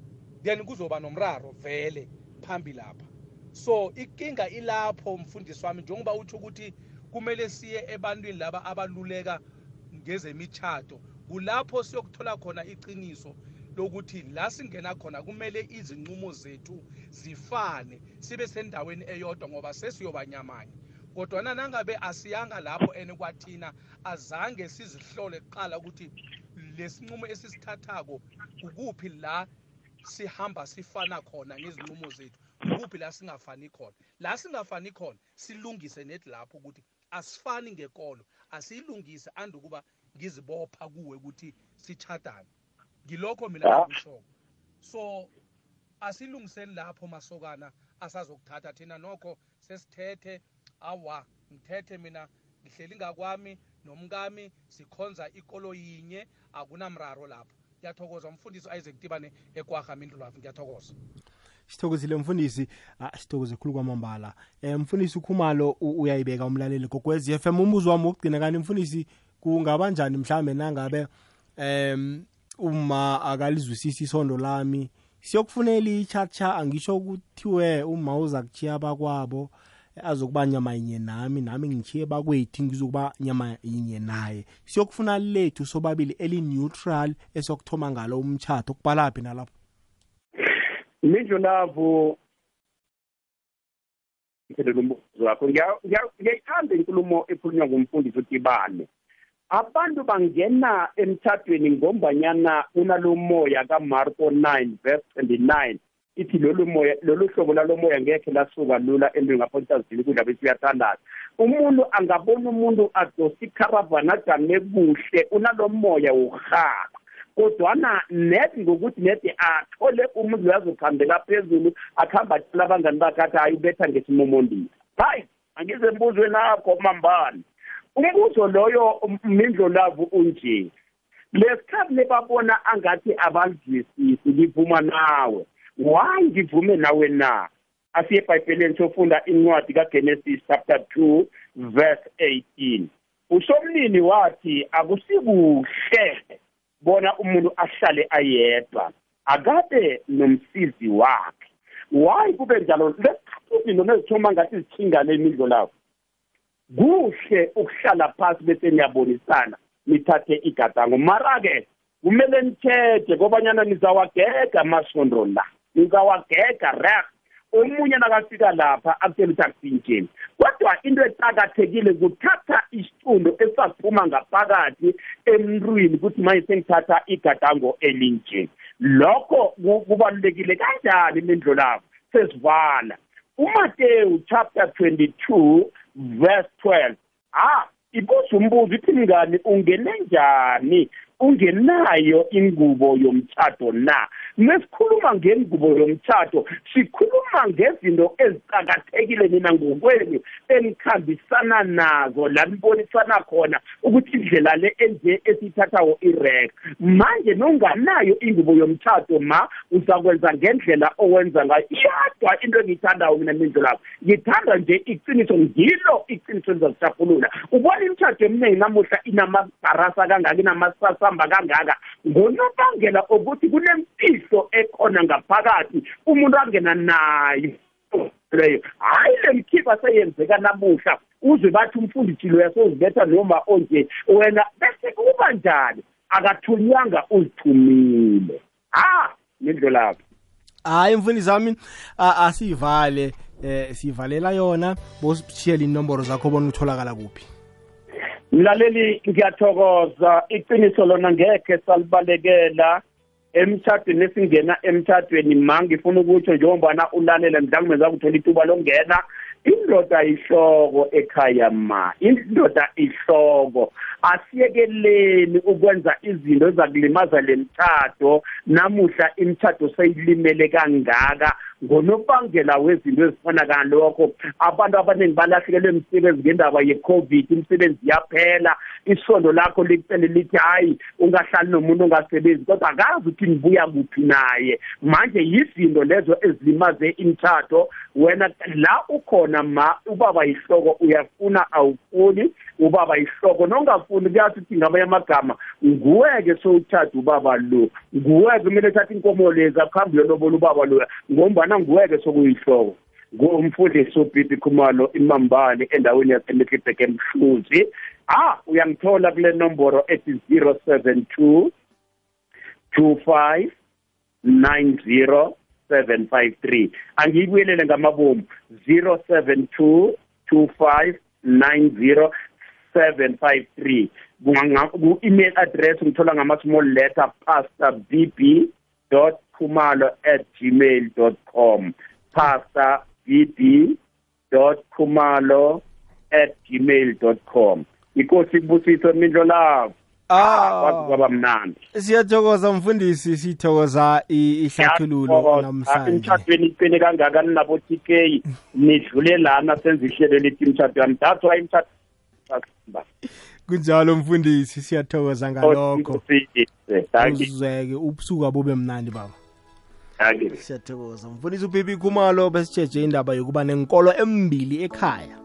then kuzoba nomraro vele phambi lapha. So inkinga ilapho mfundisi wami njengoba utsho ukuthi kumele siye ebantwini laba abaluleka ngezemitshato kulapho siyokuthola khona iqiniso lokuthi la singena khona kumele izinqumo zethu zifane sibe sendaweni eyodwa ngoba sesiyobanyamanye kodwana nangabe asiyanga lapho and kwathina azange sizihlole kuqala ukuthi lesinqumo esisithathako ukuphi la sihamba sifana khona ngezinqumo zethu ukuphi la singafani khona. La singafani khona silungise nethi lapho ukuthi asifani ngekolo asiyilungise andukuba ngizibopha kuwe ukuthi sichadane ngilokho mina ngikushoko so asilungiseni lapho masokana asazokuthatha thina nokho sesithethe. Awa ngithethe mina ngihleli ngakwami nomkami sikhonza ikolo yinye akunamraro lapho. Ngiyathokoza umfundisi isaac tibane ekwaha mindlulafu ngiyathokoza. Sithokozile mfundisi. Ah, sithokoze khulu kwamambala. Um mfundisi ukhumalo u- uyayibeka umlaleli gogwez f m. Umbuzo wami wokugcina kanti mfundisi kungaba njani mhlawumbe nangabe um uma akalizwisisi isondo lami siyokufunela ichacha angisho ukuthiwe uma uza kuchiya abakwabo azokuba nyama yinye nami nami ngichiye bakwethu ngizokuba nyama yinye naye. Siyokufuna lethu sobabili eli-neutral esokuthoma ngalo umtshato kubalaphi nalapho? Mindlu lavo ngiphendula umbuzo wakho. Ngiya- ngiya- ngiyayithanda inkulumo ekhulunywa ngumfundisi utibane abantu bangena emthathweni ngombanyana unalo moya kamarko 9 verse 29 ithi lolu moya lolu hlobo lalo moya ngekhe lasuka lula entweni ngapho ntazini kudla besiyathandaza umuntu angabona umuntu adosa ikharavani ajame kuhle unalo moya wokurhaba. Kodwana nedi ngokuthi nedi athole umuntu azokuhambela phezulu akuhambe atshela abangani bakhe athi hayi ubetha ngesimomondini hayi angize mbuzwe nakho mambani umbuzo loyo mindlo lavo unje? Lesikhathi lebabona angathi abalizwisisi ngivuma nawe. Why ngivume nawe na? Asiye ebhayibheleni sofunda incwadi kagenesis chapter 2 verse 18 usomnini wathi akusikuhle bona umuntu ahlale ayedwa akabe nomsizi wakhe. Why kube njalo? Lesikhathi izinto nezithoma ngathi zithingane imidlo lakho kuhle ukuhlala phasi bese niyabonisana nithathe igadango. Mara-ke kumele nithethe kobanyana nizawagega amasondo la. Nizawagega reh omunye nakafika lapha akutshela ukuthi akusinjeni. Kodwa into eqakathekile kuthatha isicundo esaphuma ngaphakathi emntwini ukuthi manje sengithatha igadango elinje. Lokho ku- kubalulekile kanjani imindlo lakho sesivala uMateyu chapter 22 verse 12 ah ibuza umbuzo ithi mngani ungene njani? Ungenayo ingubo yomtshado na? Nesikhuluma ngengubo yomtshado sikhuluma ngezinto eziqakathekile nina ngokwenu enikhambisana nazo la nibonisana khona ukuthi indlela le enje esiyithathawo irek manje nonganayo ingubo yomtshado ma uzakwenza ngendlela owenza ngayo. Iyadwa into engiyithandayo mina mindlo lakho ngithanda nje iqiniso ngilo iqiniso elizasitshapulula ubona imitshato eminingi namuhla inamabharasa kangaka inamasasamba kangaka. Ngonobangela ukuthi kunemfihlo ekhona ngaphakathi umuntu angena nayo. Leyo hayi le mkhipa seyenzeka namuhla. Uzwe bathi umfundisi loya sowuzibetha noma onje wena bese kuba njani? Akathunywanga uzithumile. Ha mindlo lapho hayi mfundisi wami asiyivale eh sivalela yona. Bosishiyela inomboro zakho bona utholakala kuphi. Mlaleli ngiyathokoza. Iqiniso lona ngekhe salibalekela. Emtshadweni esingena emtshadweni ma ngifuna ukutsho njengobana ulalela mhlawumbe zakuthola ithuba longena indoda ihloko ekhaya ma indoda ihloko. Asiyekeleni ukwenza izinto ezakulimaza le mtshado namuhla imtshado seyilimele kangaka. Ngonobangela wezinto ezifana kalokho abantu abaningi balahlekelwe imisebenzi ngendaba ye-covid imisebenzi yaphela isondo lakho likutshele lithi hayi ungahlali nomuntu ongasebenzi kodwa akazi ukuthi nibuya kuphi naye. Manje yizinto lezo ezilimaze imtshado wena la ukhona ma ubaba yihloko uyafuna awufuni ubaba yihloko. Nongafuni kuyathi uthi ngamanye amagama nguwe-ke sowuthatha ubaba lo. Nguwe-ke kumele uthathe inkomo lezi akuhambe uyolobola ubaba loya ngombana nguwe-ke sokuyihloko ngumfundisi ubibi khumalo imambane endaweni yasemetlibhek emhluzi. Ah uyangithola kule nomboro ethi 072 25 90 753 angiyibuyelele ngamabomu 072 25 90 753 ku-email address ngithola ngama-small letter pastor bb dot khumalo at gmail dot com. Pastor bb dot khumalo at gmail dot com. Inkosi kubusiso mindlo lavo Ah. kwazi kwaba mnandi. Siyathokoza mfundisi sithokoza i- ihlathululo namhlanje. Emtshadweni iqine kangaka ninabo t k? Nidlule lana senza ihlelo lithi imtshado yami. That's why imtshado kunjalo mfundisi siyathokoza ngalokho Thank you. uzweke ubusuku bube mnandi baba Thank you. siyathokoza mfundisi ubibi khumalo besitsheje indaba yokuba nenkolo embili ekhaya